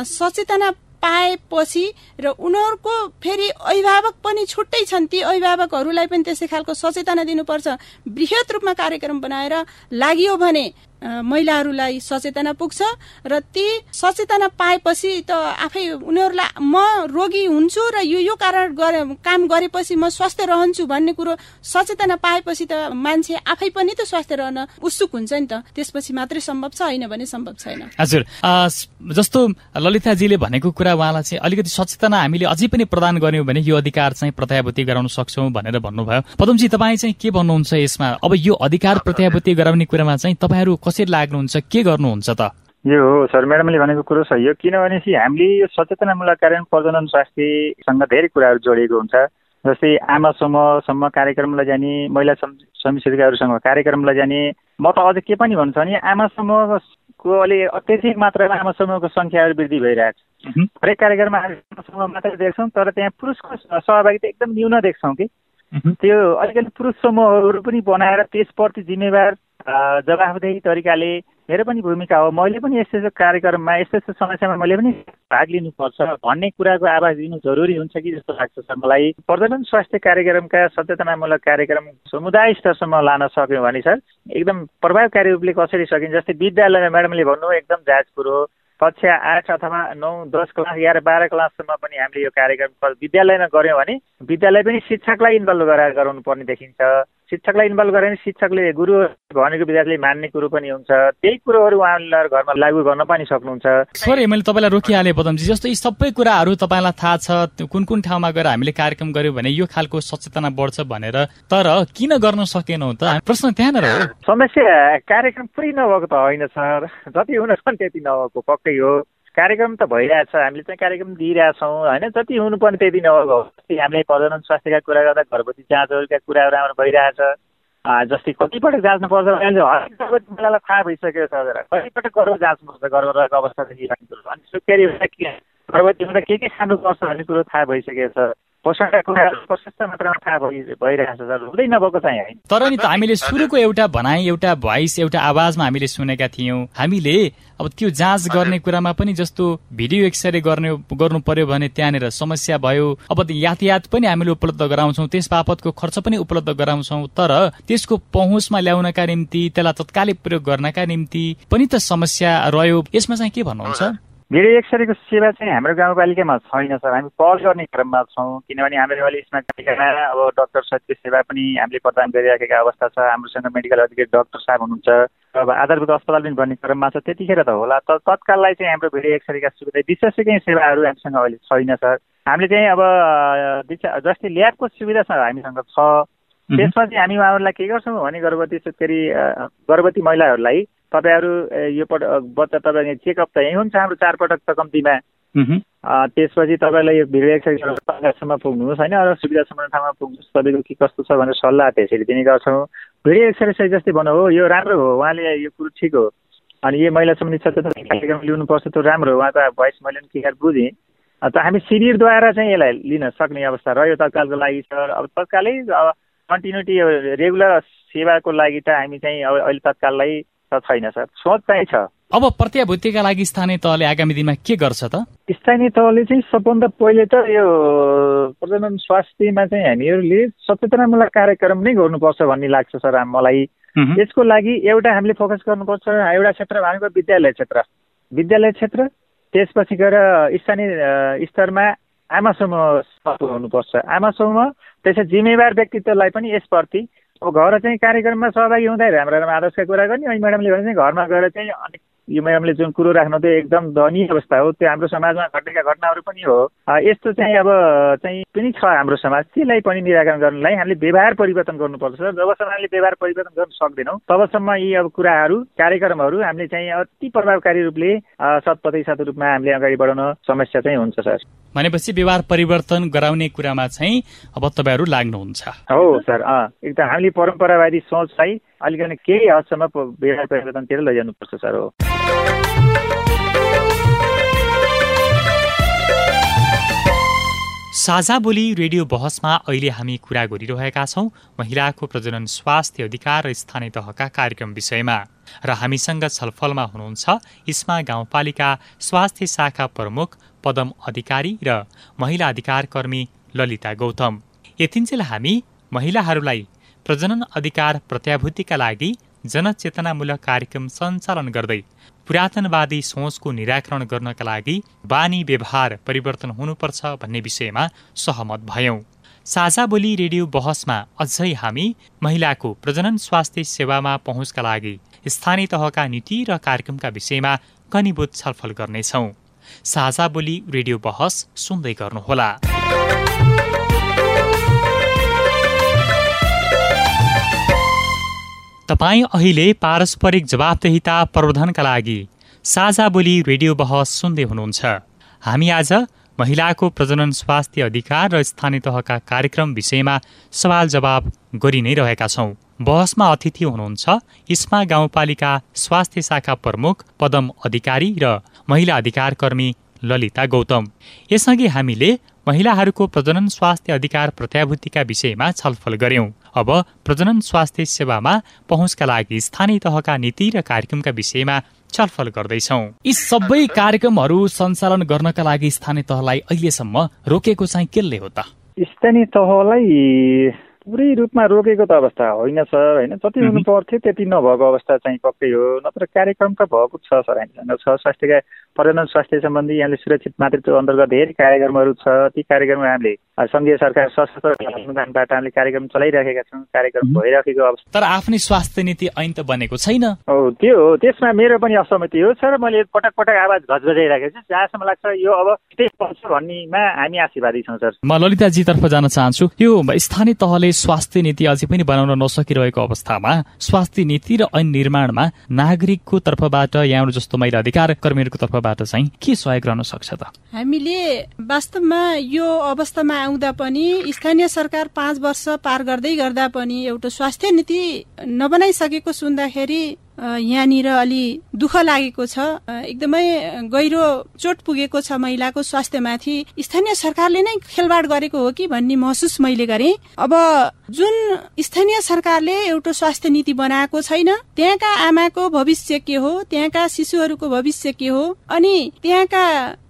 सचेतना पाएपछि र उनीहरूको फेरि अभिभावक पनि छुट्टै छन् ती अभिभावकहरूलाई पनि त्यसै खालको सचेतना दिनुपर्छ वृहत रूपमा कार्यक्रम बनाएर लागियो भने महिलाहरूलाई सचेतना पुग्छ र ती सचेतना पाएपछि त आफै उनीहरूलाई म रोगी हुन्छु र यो यो कारण गरे काम गरेपछि म स्वस्थ रहन्छु भन्ने कुरो सचेतना पाएपछि त मान्छे आफै पनि त स्वस्थ रहन उत्सुक हुन्छ नि त। त्यसपछि मात्रै सम्भव छ होइन भने सम्भव छैन। हजुर। जस्तो ललिताजीले भनेको कुरा उहाँलाई चाहिँ अलिकति सचेतना हामीले अझै पनि प्रदान गर्यौँ भने यो अधिकार चाहिँ प्रत्याभूति गराउन सक्छौँ भनेर भन्नुभयो। पदमजी तपाईँ चाहिँ के भन्नुहुन्छ यसमा? अब यो अधिकार प्रत्याभूति गराउने कुरामा चाहिँ तपाईँहरू कसरी लाग्नुहुन्छ? के गर्नुहुन्छ त? यो हो सर म्याडमले भनेको कुरो सही हो किनभने हामीले यो सचेतनामूलक कार्य प्रजनन स्वास्थ्यसँग धेरै कुराहरू जोडिएको हुन्छ। जस्तै आमा समूहसम्म कार्यक्रमलाई जाने महिला समितिकाहरूसँग कार्यक्रमलाई जाने म त अझ के पनि भन्छ भने आमा समूहको अलि अत्यधिक मात्रामा आमा समूहको सङ्ख्याहरू वृद्धि भइरहेको छ। हरेक कार्यक्रममा आमा समूह मात्रै देख्छौँ तर त्यहाँ पुरुषको सहभागिता एकदम न्यून देख्छौँ कि। त्यो अलिकति पुरुष समूहहरू पनि बनाएर त्यसप्रति जिम्मेवार जवाफदेही तरिकाले मेरो पनि भूमिका हो। मैले पनि यस्तो यस्तो कार्यक्रममा यस्तो यस्तो समस्यामा मैले पनि भाग लिनुपर्छ भन्ने कुराको आवाज दिनु जरुरी हुन्छ कि जस्तो लाग्छ सर मलाई। पर्यटन स्वास्थ्य कार्यक्रमका सचेतनामूलक कार्यक्रम समुदाय स्तरसम्म लान सक्यौँ भने सर एकदम प्रभावकारी रूपले कसरी सकिन्छ जस्तै विद्यालयमा म्याडमले भन्नु एकदम जाँच कुरो कक्षा आठ अथवा नौ दस क्लास एघार बाह्र क्लाससम्म पनि हामीले यो कार्यक्रम विद्यालयमा गऱ्यौँ भने विद्यालय पनि शिक्षकलाई इन्भल्भ गराएर गराउनु पर्ने देखिन्छ। शिक्षकलाई इन्भल्भ गरे भने शिक्षकले गुरु भनेको विद्यार्थीले मान्ने कुरो पनि हुन्छ। त्यही कुरोहरू उहाँलाई घरमा लागू गर्न पनि सक्नुहुन्छ। सरी मैले तपाईँलाई रोकिहालेँ पदमजी। जस्तो यी सबै कुराहरू तपाईँलाई थाहा छ कुन कुन ठाउँमा गएर हामीले कार्यक्रम गर्यो भने यो खालको सचेतना बढ्छ भनेर। तर किन गर्न सकेनौ त? प्रश्न त्यहाँनिर हो। समस्या कार्यक्रम पुरै नभएको त होइन सर। जति हुन त्यति नभएको पक्कै हो। कार्यक्रम त भइरहेछ हामीले चाहिँ कार्यक्रम दिइरहेछौँ होइन? जति हुनुपर्ने त्यति नभएको हामीले प्रजनन स्वास्थ्यका कुरा गर्दा गर्भवती जाँचहरूका कुराहरू राम्रो भइरहेछ। जस्तै कतिपटक जाँच्नु पर्छ हरेक महिलालाई थाहा भइसकेको छ हजुर कतिपटक गर्भ जाँच्नुपर्छ गर्भ रहेको अवस्थादेखि अनि सुत्केरी गर्भवती हुँदा के के खानुपर्छ भन्ने कुरो थाहा भइसकेको छ। तर नि त हामीले सुरुको एउटा भनाइ एउटा भोइस एउटा आवाजमा हामीले सुनेका थियौँ। हामीले अब त्यो जाँच गर्ने कुरामा पनि जस्तो भिडियो एक्सरे गर्ने गर्नु पर्यो भने त्यहाँनिर समस्या भयो। अब यातायात पनि हामीले उपलब्ध गराउँछौँ त्यस बापतको खर्च पनि उपलब्ध गराउँछौँ। तर त्यसको पहुँचमा ल्याउनका निम्ति त्यसलाई तत्कालिक प्रयोग गर्नका निम्ति पनि त समस्या रह्यो। यसमा चाहिँ के भन्नुहुन्छ? भिडियो एक्सरेको सेवा चाहिँ हाम्रो गाउँपालिकामा छैन सर। हामी पहल गर्ने क्रममा छौँ किनभने हाम्रो अहिले यसमा अब डक्टर सहितको सेवा पनि हामीले प्रदान गरिराखेका अवस्था छ। हाम्रोसँग मेडिकल अधिकारी डक्टर साहब हुनुहुन्छ। अब आधारभूत अस्पताल पनि भन्ने क्रममा छ। त्यतिखेर त होला। तर तत्काललाई चाहिँ हाम्रो भिडियो एक्सरेका सुविधा विशेषकै सेवाहरू हामीसँग अहिले छैन सर। हामीले चाहिँ अब जस्तै ल्याबको सुविधा छ हामीसँग छ। त्यसमा चाहिँ हामी उहाँहरूलाई के गर्छौँ भने गर्भवती सुत्केरी गर्भवती महिलाहरूलाई तपाईँहरू यो पट बच्चा तपाईँ चेकअप त यहीँ हुन्छ हाम्रो चारपटक त कम्तीमा। त्यसपछि तपाईँलाई यो भिडियो एक्सरेसम्म पुग्नुहोस् होइन अरू सुविधा सम्बन्ध ठाउँमा पुग्नुहोस् तपाईँको के कस्तो छ भनेर सल्लाह त्यसरी दिने गर्छौँ। भिडियो एक्सर्साइज जस्तै भन्नु हो यो राम्रो हो उहाँले यो कुरो ठिक हो। अनि यो महिला सम्बन्धी सचेतना कार्यक्रम लिनुपर्छ त्यो राम्रो हो उहाँको भोइस मैले पनि क्लियर बुझेँ। त हामी शिविरद्वारा चाहिँ यसलाई लिन सक्ने अवस्था रह्यो तत्कालको लागि सर अब तत्कालै अब कन्टिन्युटी रेगुलर सेवाको लागि त हामी चाहिँ अब अहिले तत्काललाई छैन सर। सोच चाहिँ छ। अब प्रत्याभूतिका लागि स्थानीय तहले आगामी दिनमा के गर्छ त? स्थानीय तहले चाहिँ सबभन्दा पहिले त यो प्रजनन स्वास्थ्यमा चाहिँ हामीहरूले सचेतनामूलक कार्यक्रम नै गर्नुपर्छ भन्ने लाग्छ सर मलाई। यसको लागि एउटा हामीले फोकस गर्नुपर्छ एउटा क्षेत्र भनेको विद्यालय क्षेत्र। विद्यालय क्षेत्र त्यसपछि गएर स्थानीय स्तरमा आमा समूह हुनुपर्छ। आमा समूह त्यसै जिम्मेवार व्यक्तित्वलाई पनि यसप्रति अब घर चाहिँ कार्यक्रममा सहभागी हुँदाखेरि हाम्रो आदर्शका कुरा गर्ने अनि म्याडमले भने चाहिँ घरमा गएर चाहिँ अलिक यो म्याडमले जुन कुरो राख्नु त्यो एकदम दयनीय अवस्था हो त्यो हाम्रो समाजमा घटेका घटनाहरू पनि हो। यस्तो चाहिँ अब चाहिँ पनि छ हाम्रो समाज। त्यसलाई पनि निराकरण गर्नलाई हामीले व्यवहार परिवर्तन गर्नुपर्छ जबसम्म हामीले व्यवहार परिवर्तन गर्न सक्दैनौँ तबसम्म यी अब कुराहरू कार्यक्रमहरू हामीले चाहिँ अति प्रभावकारी रूपले शत प्रतिशत रूपमा हामीले अगाडि बढाउन समस्या चाहिँ हुन्छ सर। भनेपछि व्यवहार परिवर्तन गराउने कुरामा चाहिँ अब तपाईँहरू लाग्नुहुन्छ। हो सर। एकदम हामीले परम्परावादी सोचलाई अलिकति केही हदसम्म व्यवहार परिवर्तनतिर लैजानुपर्छ सर हो। साझा बोली रेडियो बहसमा अहिले हामी कुरा गरिरहेका छौँ महिलाको प्रजनन स्वास्थ्य अधिकार र स्थानीय तहका कार्यक्रम विषयमा। र हामीसँग छलफलमा हुनुहुन्छ इस्मा गाउँपालिका स्वास्थ्य शाखा प्रमुख पदम अधिकारी र महिला अधिकार कर्मी ललिता गौतम। यतिन्जेल हामी महिलाहरूलाई प्रजनन अधिकार प्रत्याभूतिका लागि जनचेतनामूलक कार्यक्रम सञ्चालन गर्दै पुरातनवादी सोचको निराकरण गर्नका लागि बानी व्यवहार परिवर्तन हुनुपर्छ भन्ने विषयमा सहमत भयौं। साझा बोली रेडियो बहसमा अझै हामी महिलाको प्रजनन स्वास्थ्य सेवामा पहुँचका लागि स्थानीय तहका नीति र कार्यक्रमका विषयमा कनिबोध छलफल गर्नेछौ। साझा बोली रेडियो बहस सुन्दै गर्नुहोला। तपाईँ अहिले पारस्परिक जवाबदेहिता प्रवर्धनका लागि साझा बोली रेडियो बहस सुन्दै हुनुहुन्छ। हामी आज महिलाको प्रजनन स्वास्थ्य अधिकार र स्थानीय तहका कार्यक्रम विषयमा सवाल जवाब गरि नै रहेका छौँ। बहसमा अतिथि हुनुहुन्छ इस्मा गाउँपालिका स्वास्थ्य शाखा प्रमुख पदम अधिकारी र महिला अधिकार कर्मी ललिता गौतम। यसअघि हामीले महिलाहरूको प्रजनन स्वास्थ्य अधिकार प्रत्याभूतिका विषयमा छलफल गर्यौं अब प्रजनन स्वास्थ्य सेवामा पहुँचका लागि स्थानीय तहका नीति र कार्यक्रमका विषयमा छलफल गर्दैछौ। यी सबै कार्यक्रमहरू सञ्चालन गर्नका लागि स्थानीय तहलाई अहिलेसम्म रोकेको चाहिँ केले हो त? स्थानीय तहलाई पुरै रूपमा रोकेको त अवस्था होइन सर होइन? जति हुनु पर्थ्यो त्यति नभएको अवस्था चाहिँ पक्कै हो। नत्र कार्यक्रम त भएको छ सर हामीसँग छ। स्वास्थ्यका पर्यटन स्वास्थ्य सम्बन्धी यहाँले सुरक्षित मातृत्व अन्तर्गत धेरै कार्यक्रमहरू छ। ती कार्यक्रममा हामीले सङ्घीय सरकार सशस्त्र अनुदानबाट हामीले कार्यक्रम चलाइराखेका छौँ। कार्यक्रम भइराखेको अवस्था। तर आफ्नै स्वास्थ्य नीति ऐन त बनेको छैन। हो त्यो हो। त्यसमा मेरो पनि असहमति हो। सर मैले पटक पटक आवाज घचघचाइराखेको छु। जहाँसम्म लाग्छ यो अब त्यही पर्छ भन्नेमा हामी आशीर्वादी छौँ सर। म ललिताजीतर्फ जान चाहन्छु। यो स्थानीय तहले स्वास्थ्य नीति अझै पनि बनाउन नसकिरहेको अवस्थामा स्वास्थ्य नीति र ऐन निर्माणमा नागरिकको तर्फबाट यहाँहरू जस्तो महिला अधिकार कर्मीहरूको तर्फबाट चाहिँ के सहयोग रहन सक्छ त? हामीले वास्तवमा यो अवस्थामा आउँदा पनि स्थानीय सरकार पाँच वर्ष पार गर्दै गर्दा पनि एउटा स्वास्थ्य नीति नबनाइसकेको सुन्दाखेरि यहाँनिर अलि दुःख लागेको छ। एकदमै गहिरो चोट पुगेको छ महिलाको स्वास्थ्यमाथि। स्थानीय सरकारले नै खेलवाड गरेको हो कि भन्ने महसुस मैले गरेँ। अब जुन स्थानीय सरकारले एउटा स्वास्थ्य नीति बनाएको छैन त्यहाँका आमाको भविष्य के हो त्यहाँका शिशुहरूको भविष्य के हो अनि त्यहाँका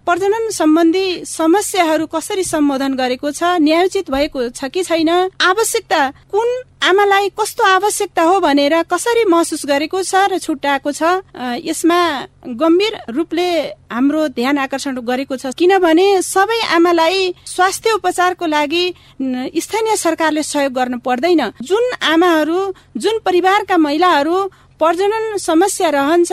प्रजनन सम्बन्धी समस्याहरू कसरी सम्बोधन गरेको छ न्यायोचित भएको छ कि छैन? आवश्यकता कुन आमालाई कस्तो आवश्यकता हो भनेर कसरी महसुस गरेको छ र छुट्याएको छ? यसमा गम्भीर रूपले हाम्रो ध्यान आकर्षण गरेको छ किनभने सबै आमालाई स्वास्थ्य उपचारको लागि स्थानीय सरकारले सहयोग गर्नु पर्दैन। जुन आमाहरू जुन परिवारका महिलाहरू प्रजनन समस्या रहन्छ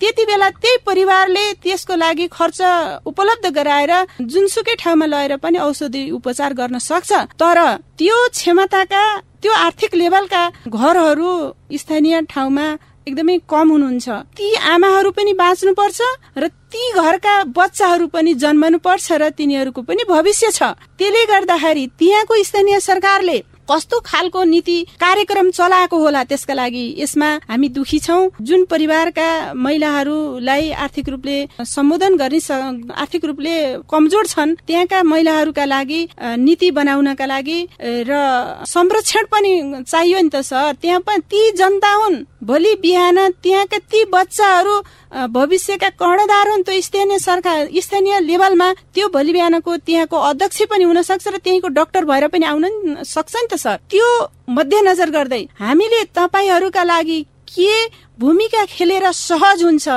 त्यति बेला त्यही परिवारले त्यसको लागि खर्च उपलब्ध गराएर जुनसुकै ठाउँमा लगेर पनि औषधि उपचार गर्न सक्छ। तर त्यो क्षमताका त्यो आर्थिक लेभलका घरहरू स्थानीय ठाउँमा एकदमै कम हुनुहुन्छ। ती आमाहरू पनि बाँच्नु पर्छ र ती घरका बच्चाहरू पनि जन्मनु पर्छ र तिनीहरूको पनि भविष्य छ। त्यसले गर्दाखेरि त्यहाँको स्थानीय सरकारले कस्तो खालको नीति कार्यक्रम चलाएको होला त्यसका लागि यसमा हामी दुखी छौँ। जुन परिवारका महिलाहरूलाई आर्थिक रूपले सम्बोधन गर्ने आर्थिक रूपले कमजोर छन् त्यहाँका महिलाहरूका लागि नीति बनाउनका लागि र संरक्षण पनि चाहियो नि त सर। त्यहाँ पनि ती जनता हुन्। भोलि बिहान त्यहाँका ती बच्चाहरू भविष्यका कर्णधार हुन् त्यो स्थानीय सरकार स्थानीय लेभलमा त्यो भोलि बिहानको त्यहाँको अध्यक्ष पनि हुन सक्छ र त्यहीँको डाक्टर भएर पनि आउन सक्छ नि त सर। त्यो मध्यनजर गर्दै हामीले तपाईँहरूका लागि के भूमिका खेलेर सहज हुन्छ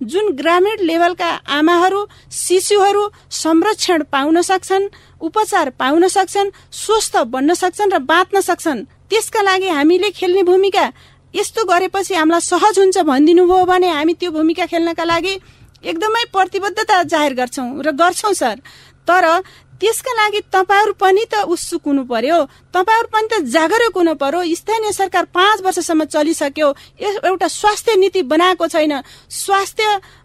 जुन ग्रामीण लेभलका आमाहरू शिशुहरू संरक्षण पाउन सक्छन् उपचार पाउन सक्छन् स्वस्थ बन्न सक्छन् र बाँच्न सक्छन् त्यसका लागि हामीले खेल्ने भूमिका यस्तो गरेपछि हामीलाई सहज हुन्छ भनिदिनु भयो भने हामी त्यो भूमिका खेल्नका लागि एकदमै प्रतिबद्धता जाहेर गर्छौँ र गर्छौँ सर। तर त्यसका लागि तपाईँहरू पनि त उत्सुक हुनु पर्यो। तपाईँहरू पनि त जागरुक हुनु पर्यो। स्थानीय सरकार पाँच वर्षसम्म चलिसक्यो। एउटा स्वास्थ्य नीति बनाएको छैन। स्वास्थ्य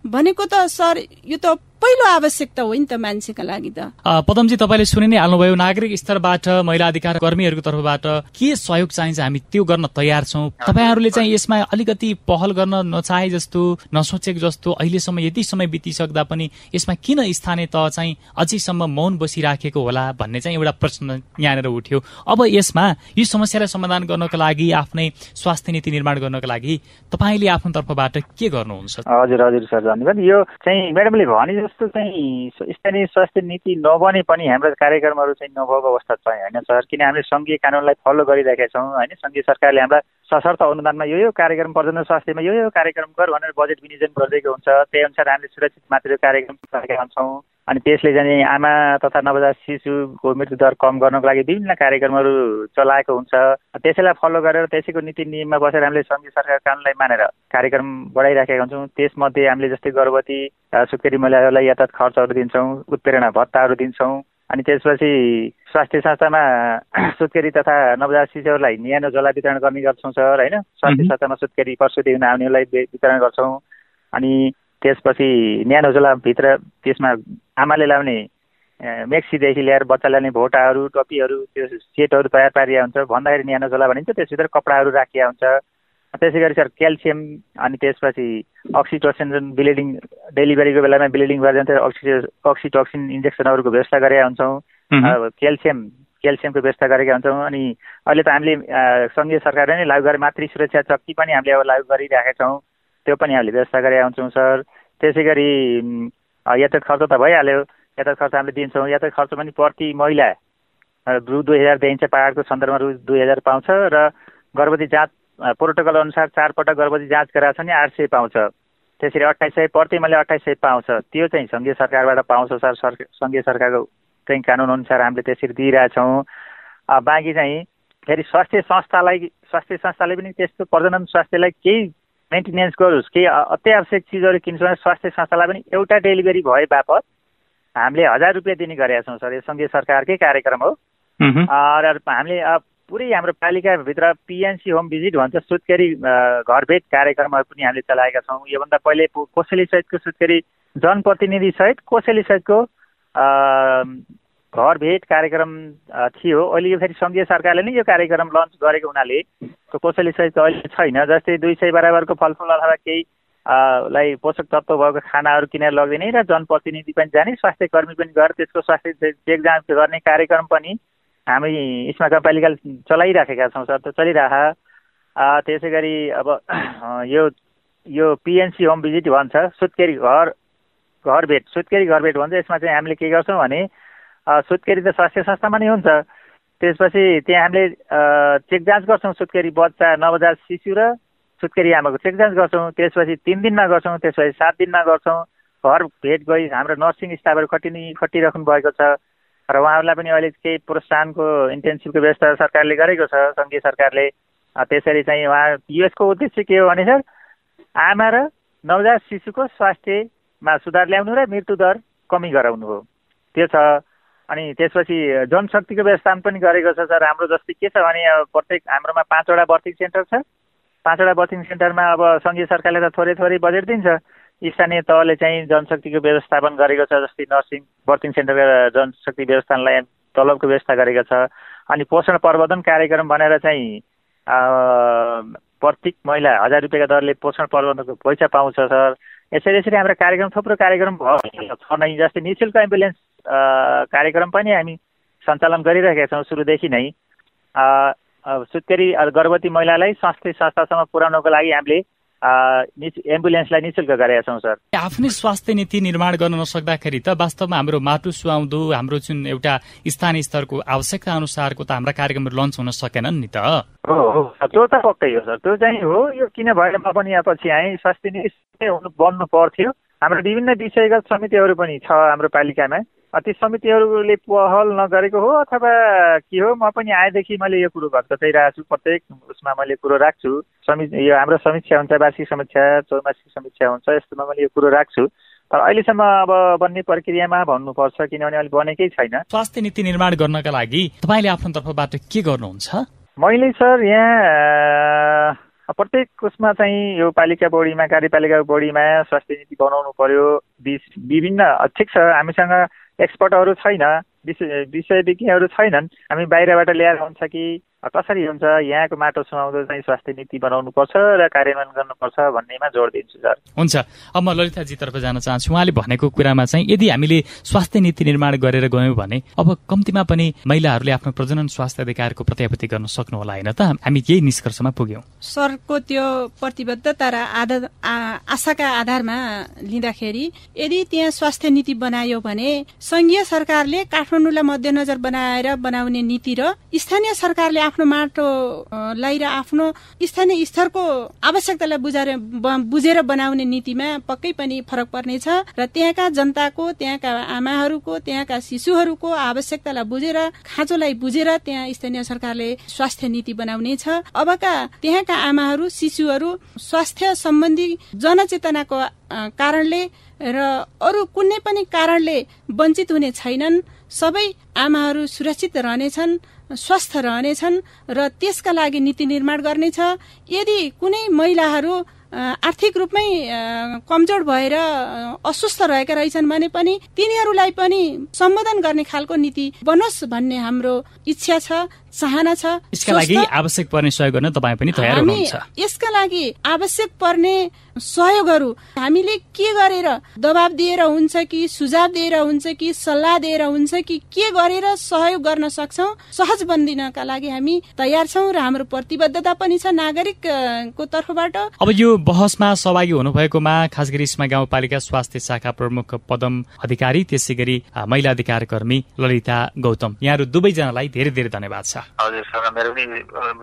भनेको त सर यो त पहिलो आवश्यकता हो नि त मान्छेका लागि त। पदमजी तपाईँले सुनि नै हाल्नुभयो नागरिक स्तरबाट महिला अधिकार कर्मीहरूको तर्फबाट के सहयोग चाहिन्छ हामी त्यो गर्न तयार छौँ। तपाईँहरूले चाहिँ यसमा अलिकति पहल गर्न नचाहे जस्तो नसोचेको जस्तो अहिलेसम्म यति समय बितिसक्दा पनि यसमा किन स्थानीय तह चाहिँ अझैसम्म मौन बसिराखेको होला भन्ने चाहिँ एउटा प्रश्न यहाँनिर उठ्यो। अब यसमा यो समस्यालाई समाधान गर्नको लागि आफ्नै स्वास्थ्य नीति निर्माण गर्नको लागि तपाईँले आफ्नो तर्फबाट के गर्नुहुन्छ? हजुर हजुर सर धन्यवाद। यो चाहिँ म्याडमले भने जस्तो चाहिँ स्थानीय स्वास्थ्य नीति नबने पनि हाम्रो कार्यक्रमहरू चाहिँ नभएको अवस्था छ होइन सर। किन हामीले सङ्घीय कानुनलाई फलो गरिरहेका छौँ होइन। सङ्घीय सरकारले हामीलाई सशर्त अनुदानमा यो यो कार्यक्रम पर्यटन स्वास्थ्यमा यो यो कार्यक्रम गर भनेर बजेट विनियोजन गरिदिएको हुन्छ। त्यही अनुसार हामीले सुरक्षित मातृ कार्यक्रम गरेका हुन्छौँ अनि त्यसले चाहिँ आमा तथा नवजात शिशुको मृत्युदर कम गर्नको लागि विभिन्न कार्यक्रमहरू चलाएको हुन्छ। त्यसैलाई फलो गरेर त्यसैको नीति नियममा बसेर हामीले सङ्घीय सरकार कानुनलाई मानेर कार्यक्रम बढाइराखेका हुन्छौँ। त्यसमध्ये हामीले जस्तै गर्भवती सुत्केरी महिलाहरूलाई यातायात खर्चहरू दिन्छौँ उत्प्रेरणा भत्ताहरू दिन्छौँ। अनि त्यसपछि स्वास्थ्य संस्थामा [CLEARS THROAT] सुत्केरी तथा नवजात शिशुहरूलाई न्यानो जला वितरण गर्ने गर्छौँ सर होइन? स्वास्थ्य संस्थामा सुत्केरी प्रसुति हुन आउनेलाई वितरण गर्छौँ। अनि त्यसपछि न्यानो झोलाभित्र त्यसमा आमाले लाउने मेक्सीदेखि लिएर बच्चा ल्याउने भोटाहरू टपीहरू त्यो सेटहरू तयार पारिया हुन्छ। भन्दाखेरि न्यानो झोला भनिन्छ त्यसभित्र कपडाहरू राखिया हुन्छ। त्यसै गरी सर क्याल्सियम अनि त्यसपछि अक्सिटोसिन जुन ब्लिडिङ डेलिभरीको बेलामा ब्लिडिङ भएर जान्छ अक्सि अक्सिटोक्सिन इन्जेक्सनहरूको व्यवस्था गरेका हुन्छौँ। क्याल्सियम क्याल्सियमको व्यवस्था गरेका हुन्छौँ अनि अहिले त हामीले सङ्घीय सरकारले नै लागु गरे मातृ सुरक्षा चक्की पनि हामीले अब लागु गरिराखेका छौँ। त्यो पनि हामीले व्यवस्था गरेका हुन्छौँ सर। त्यसै गरी यातायात खर्च त भइहाल्यो। यातायात खर्च हामीले दिन्छौँ। यातायात खर्च पनि प्रति महिला रु दुई हजार दिइन्छ पाहाडको सन्दर्भमा रु दुई हजार पाउँछ र गर्भवती जाँच प्रोटोकल अनुसार चारपटक गर्भवती जाँच गराएको छ भने आठ सय पाउँछ। त्यसरी अट्ठाइस सय प्रति महिला अट्ठाइस सय पाउँछ। त्यो चाहिँ सङ्घीय सरकारबाट पाउँछ सर। सर सङ्घीय सरकारको चाहिँ कानुन अनुसार हामीले त्यसरी दिइरहेछौँ। बाँकी चाहिँ फेरि स्वास्थ्य संस्थालाई स्वास्थ्य संस्थाले पनि त्यस्तो प्रजनन स्वास्थ्यलाई केही मेन्टेनेन्स गरोस् केही अत्यावश्यक चिजहरू किन्छ भने स्वास्थ्य संस्थालाई पनि एउटा डेलिभरी भए बापत हामीले हजार रुपियाँ दिने गरेका छौँ सर। यो सङ्घीय सरकारकै कार्यक्रम हो। र हामीले पुरै हाम्रो पालिकाभित्र पिएनसी होम भिजिट भन्छ सुत्केरी घरभेट कार्यक्रमहरू पनि हामीले चलाएका छौँ। योभन्दा पहिले कोसेली सहितको सुत्केरी जनप्रतिनिधि सहित कोसेली सहितको घर भेट कार्यक्रम थियो। अहिले यो फेरि सङ्घीय सरकारले नै यो कार्यक्रम लन्च गरेको हुनाले त्यो कसैले सहित अहिले छैन। जस्तै दुई सय बराबरको फलफुल अथवा केही लाई पोषक तत्त्व भएको खानाहरू किनेर लगिदिने र जनप्रतिनिधि पनि जाने स्वास्थ्य कर्मी पनि गएर त्यसको स्वास्थ्य चेक जाँच गर्ने कार्यक्रम पनि हामी इस्मा गाउँपालिकाले चलाइराखेका छौँ सर। त्यो चलिरह। त्यसै गरी अब यो यो पिएनसी होम भिजिट भन्छ सुत्केरी घर घर भेट सुत्केरी घर भेट भन्छ। यसमा चाहिँ हामीले के गर्छौँ भने सुत्केरी त स्वास्थ्य संस्थामा नै हुन्छ। त्यसपछि त्यहाँ हामीले चेक जाँच गर्छौँ सुत्केरी बच्चा नवजात शिशु र सुत्केरी आमाको चेक जाँच गर्छौँ। त्यसपछि तिन दिनमा गर्छौँ त्यसपछि सात दिनमा गर्छौँ। घर भेट गई हाम्रो नर्सिङ स्टाफहरू खटिने खटिराख्नु भएको छ। र उहाँहरूलाई पनि अहिले केही प्रोत्साहनको इन्टेन्सिभको व्यवस्था सरकारले गरेको छ सङ्घीय सरकारले। त्यसरी चाहिँ उहाँ यसको उद्देश्य के हो भने सर आमा र नवजात शिशुको स्वास्थ्यमा सुधार ल्याउनु र मृत्युदर कमी गराउनु हो। त्यो छ। अनि त्यसपछि जनशक्तिको व्यवस्था पनि गरेको छ सर। हाम्रो जस्तै के छ भने प्रत्येक हाम्रोमा पाँचवटा बर्थिङ सेन्टर छ। पाँचवटा बर्थिङ सेन्टरमा अब सङ्घीय सरकारले त थोरै थोरै बजेट दिन्छ। स्थानीय तहले चाहिँ जनशक्तिको व्यवस्थापन गरेको छ जस्तै नर्सिङ बर्थिङ सेन्टरका जनशक्ति व्यवस्थानलाई तलबको व्यवस्था गरेको छ। अनि पोषण प्रवर्धन कार्यक्रम भनेर चाहिँ प्रत्येक महिला हजार रुपियाँको दरले पोषण प्रबन्धनको पैसा पाउँछ सर। यसरी यसरी हाम्रो कार्यक्रम थुप्रो कार्यक्रम भयो। छ नै जस्तै नि शुल्क एम्बुलेन्स कार्यक्रम पनि हामी सञ्चालन गरिरहेका छौँ सुरुदेखि नै। सुत्केरी गर्भवती महिलालाई स्वास्थ्य संस्थासम्म पुर्याउनको लागि हामीले एम्बुलेन्सलाई निशुल्क गरेका छौँ सर। आफ्नै स्वास्थ्य नीति निर्माण गर्न नसक्दाखेरि त वास्तवमा हाम्रो माटो सुहाउँदो हाम्रो जुन एउटा स्थानीय स्तरको आवश्यकता अनुसारको त हाम्रा कार्यक्रमहरू लन्च हुन सकेनन् नि त। हो त्यो त पक्कै हो सर। त्यो चाहिँ हो यो किन भएर म पनि यहाँ पछि आएँ। स्वास्थ्य नीति हुनु बन्नु पर्थ्यो। हाम्रो विभिन्न विषयगत समितिहरू पनि छ हाम्रो पालिकामा। ती समितिहरूले पहल नगरेको हो अथवा के हो? म पनि आएदेखि मैले यो कुरो घटाइरहेको छु प्रत्येक उसमा मैले कुरो राख्छु। समिति यो हाम्रो समीक्षा हुन्छ वार्षिक समीक्षा चौमासिक समीक्षा हुन्छ यस्तोमा मैले यो कुरो राख्छु। तर अहिलेसम्म अब बन्ने प्रक्रियामा भन्नुपर्छ किनभने अहिले बनेकै छैन। स्वास्थ्य नीति निर्माण गर्नका लागि तपाईँले आफ्नो तर्फबाट के गर्नुहुन्छ? मैले सर यहाँ प्रत्येक उसमा चाहिँ यो पालिका बोर्डीमा कार्यपालिका बोर्डीमा स्वास्थ्य नीति बनाउनु पर्यो। विभिन्न ठिक छ हामीसँग एक्सपर्टहरू छैन विषय विषय विज्ञहरू छैनन्। हामी बाहिरबाट ल्याएर हुन्छ कि कसरी हुन्छ? यहाँको माटो सुहाउँदो चाहिँ स्वास्थ्य नीति बनाउनुपर्छ र कार्यान्वयन गर्नुपर्छ भन्नेमा जोड दिन्छु सर। हुन्छ। अब म ललिताजीतर्फ जान चाहन्छु। उहाँले भनेको कुरामा चाहिँ यदि हामीले स्वास्थ्य नीति निर्माण गरेर गयौँ भने अब कम्तीमा पनि महिलाहरूले आफ्नो प्रजनन स्वास्थ्य अधिकारको प्रत्याभूति गर्न सक्नु होला होइन त? हामी यही निष्कर्षमा पुग्यौँ। सरको त्यो प्रतिबद्धता र आधार आशाका आधारमा लिँदाखेरि यदि त्यहाँ स्वास्थ्य नीति बनायो भने संघीय सरकारले काठमाडौँलाई मध्यनजर बनाएर बनाउने नीति र स्थानीय सरकारले आफ्नो माटोलाई र आफ्नो स्थानीय स्तरको आवश्यकतालाई बुझाएर बुझेर बनाउने नीतिमा पक्कै पनि फरक पर्नेछ र त्यहाँका जनताको त्यहाँका आमाहरूको त्यहाँका शिशुहरूको आवश्यकतालाई बुझेर खाँचोलाई बुझेर त्यहाँ स्थानीय सरकारले स्वास्थ्य नीति बनाउनेछ अबका त्यहाँका आमाहरू शिशुहरू स्वास्थ्य सम्बन्धी जनचेतनाको कारणले र अरू कुनै पनि कारणले वञ्चित हुने छैनन्। सबै आमाहरू सुरक्षित रहनेछन्। स्वस्थ रहनेछन् र त्यसका लागि नीति निर्माण गर्नेछ। यदि कुनै महिलाहरू आर्थिक रूपमै कमजोर भएर अस्वस्थ रहेका रहेछन् भने पनि तिनीहरूलाई पनि सम्बोधन गर्ने खालको नीति बनोस् भन्ने हाम्रो इच्छा छ। चाहना छ यसका लागि आवश्यक पर्ने सहयोग गर्न तपाईँ पनि तयार हुनुहुन्छ। यसका लागि आवश्यक पर्ने सहयोगहरू हामीले के गरेर दबाब दिएर हुन्छ कि सुझाव दिएर हुन्छ कि सल्लाह दिएर हुन्छ कि के गरेर सहयोग गर्न सक्छौ सहज बनिदिनका लागि हामी तयार छौँ र हाम्रो प्रतिबद्धता पनि छ नागरिकको तर्फबाट। अब यो बहसमा सहभागी हुनुभएकोमा खास गरी इस्मा गाउँपालिका स्वास्थ्य शाखा प्रमुख पदम अधिकारी त्यसै गरी महिला अधिकार कर्मी ललिता गौतम। यहाँहरू दुवैजनालाई धेरै धेरै धन्यवाद छ। हजुर सर मेरो पनि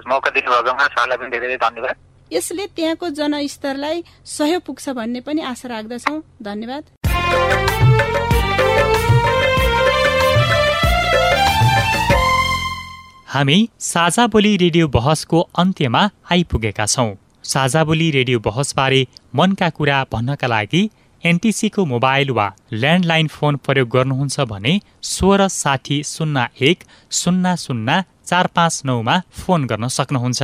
मौका दिनुभएकोमा सरलाई पनि धेरै धेरै धन्यवाद। यसले त्यहाँको जनस्तरलाई सहयोग पुग्छ भन्ने पनि आशा राख्दछौ। धन्यवाद। हामी साझा बोली रेडियो बहसको अन्त्यमा आइपुगेका छौँ। साझा बोली रेडियो बहसबारे मनका कुरा भन्नका लागि एनटिसीको मोबाइल वा ल्यान्डलाइन फोन प्रयोग गर्नुहुन्छ भने सोह्र साठी शून्य एक शून्य शून्य चार पाँच नौमा फोन गर्न सक्नुहुन्छ।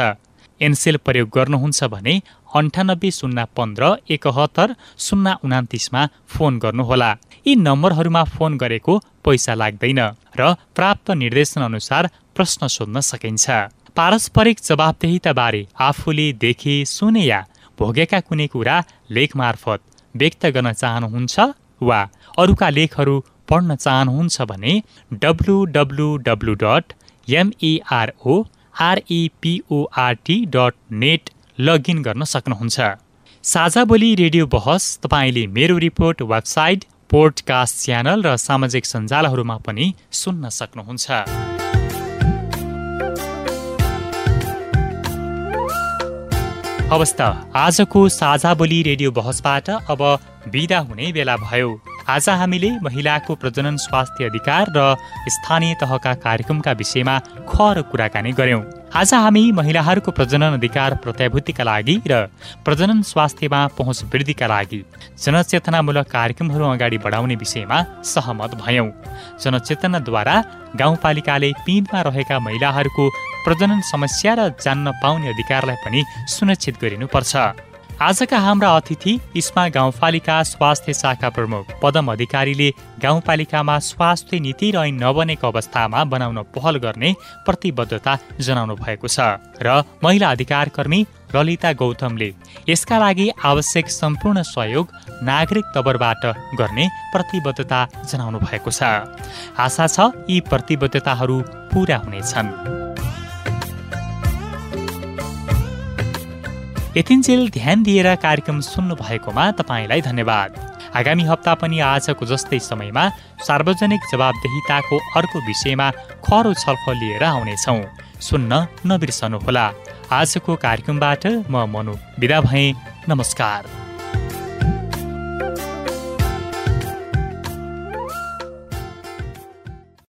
एनसेल प्रयोग गर्नुहुन्छ भने अन्ठानब्बे शून्य पन्ध्र एकहत्तर शून्य उनातिसमा फोन गर्नुहोला। यी नम्बरहरूमा फोन गरेको पैसा लाग्दैन र प्राप्त निर्देशन अनुसार प्रश्न सोध्न सकिन्छ। पारस्परिक जवाबदेहिताबारे आफूले देखे सुने या भोगेका कुनै कुरा लेख मार्फत व्यक्त गर्न चाहनुहुन्छ वा अरूका लेखहरू पढ्न चाहनुहुन्छ भने W W dot M E R O R E P O R T dot net login गर्न सक्नुहुन्छ। साझा बोली रेडियो बहस तपाईँले मेरो रिपोर्ट वेबसाइट पोडकास्ट च्यानल र सामाजिक सञ्जालहरूमा पनि सुन्न सक्नुहुन्छ। अवस्था। आजको साझा बोली रेडियो बहसबाट अब बिदा हुने बेला भयो। आज हामीले महिलाको प्रजनन स्वास्थ्य अधिकार र स्थानीय तहका कार्यक्रमका विषयमा खर कुराकानी गर्यौं आज हामी महिलाहरूको प्रजनन अधिकार प्रत्याभूतिका लागि र प्रजनन स्वास्थ्यमा पहुँच वृद्धिका लागि जनचेतनामूलक कार्यक्रमहरू अगाडि बढाउने विषयमा सहमत भयौं। जनचेतनाद्वारा गाउँपालिकाले पिँधमा रहेका महिलाहरूको प्रजनन समस्या र जान्न पाउने अधिकारलाई पनि सुनिश्चित गरिनुपर्छ। आजका हाम्रा अतिथि इस्मा गाउँपालिका स्वास्थ्य शाखा प्रमुख पदम अधिकारीले गाउँपालिकामा स्वास्थ्य नीति र ऐन नबनेको अवस्थामा बनाउन पहल गर्ने प्रतिबद्धता जनाउनु भएको छ र महिला अधिकार कर्मी ललिता गौतमले यसका लागि आवश्यक सम्पूर्ण सहयोग नागरिक तवरबाट गर्ने प्रतिबद्धता जनाउनु भएको छ। आशा छ यी प्रतिबद्धताहरू पूरा हुनेछन्। यतिन्जेल ध्यान दिएर कार्यक्रम सुन्नु भएकोमा तपाईँलाई धन्यवाद। आगामी हप्ता पनि आजको जस्तै समयमा सार्वजनिक जवाबदेहिताको अर्को विषयमा खरो छलफल लिएर आउनेछौँ। सुन्न नबिर्सनुहोला। आजको कार्यक्रमबाट म मनु। विदा भएँ। नमस्कार।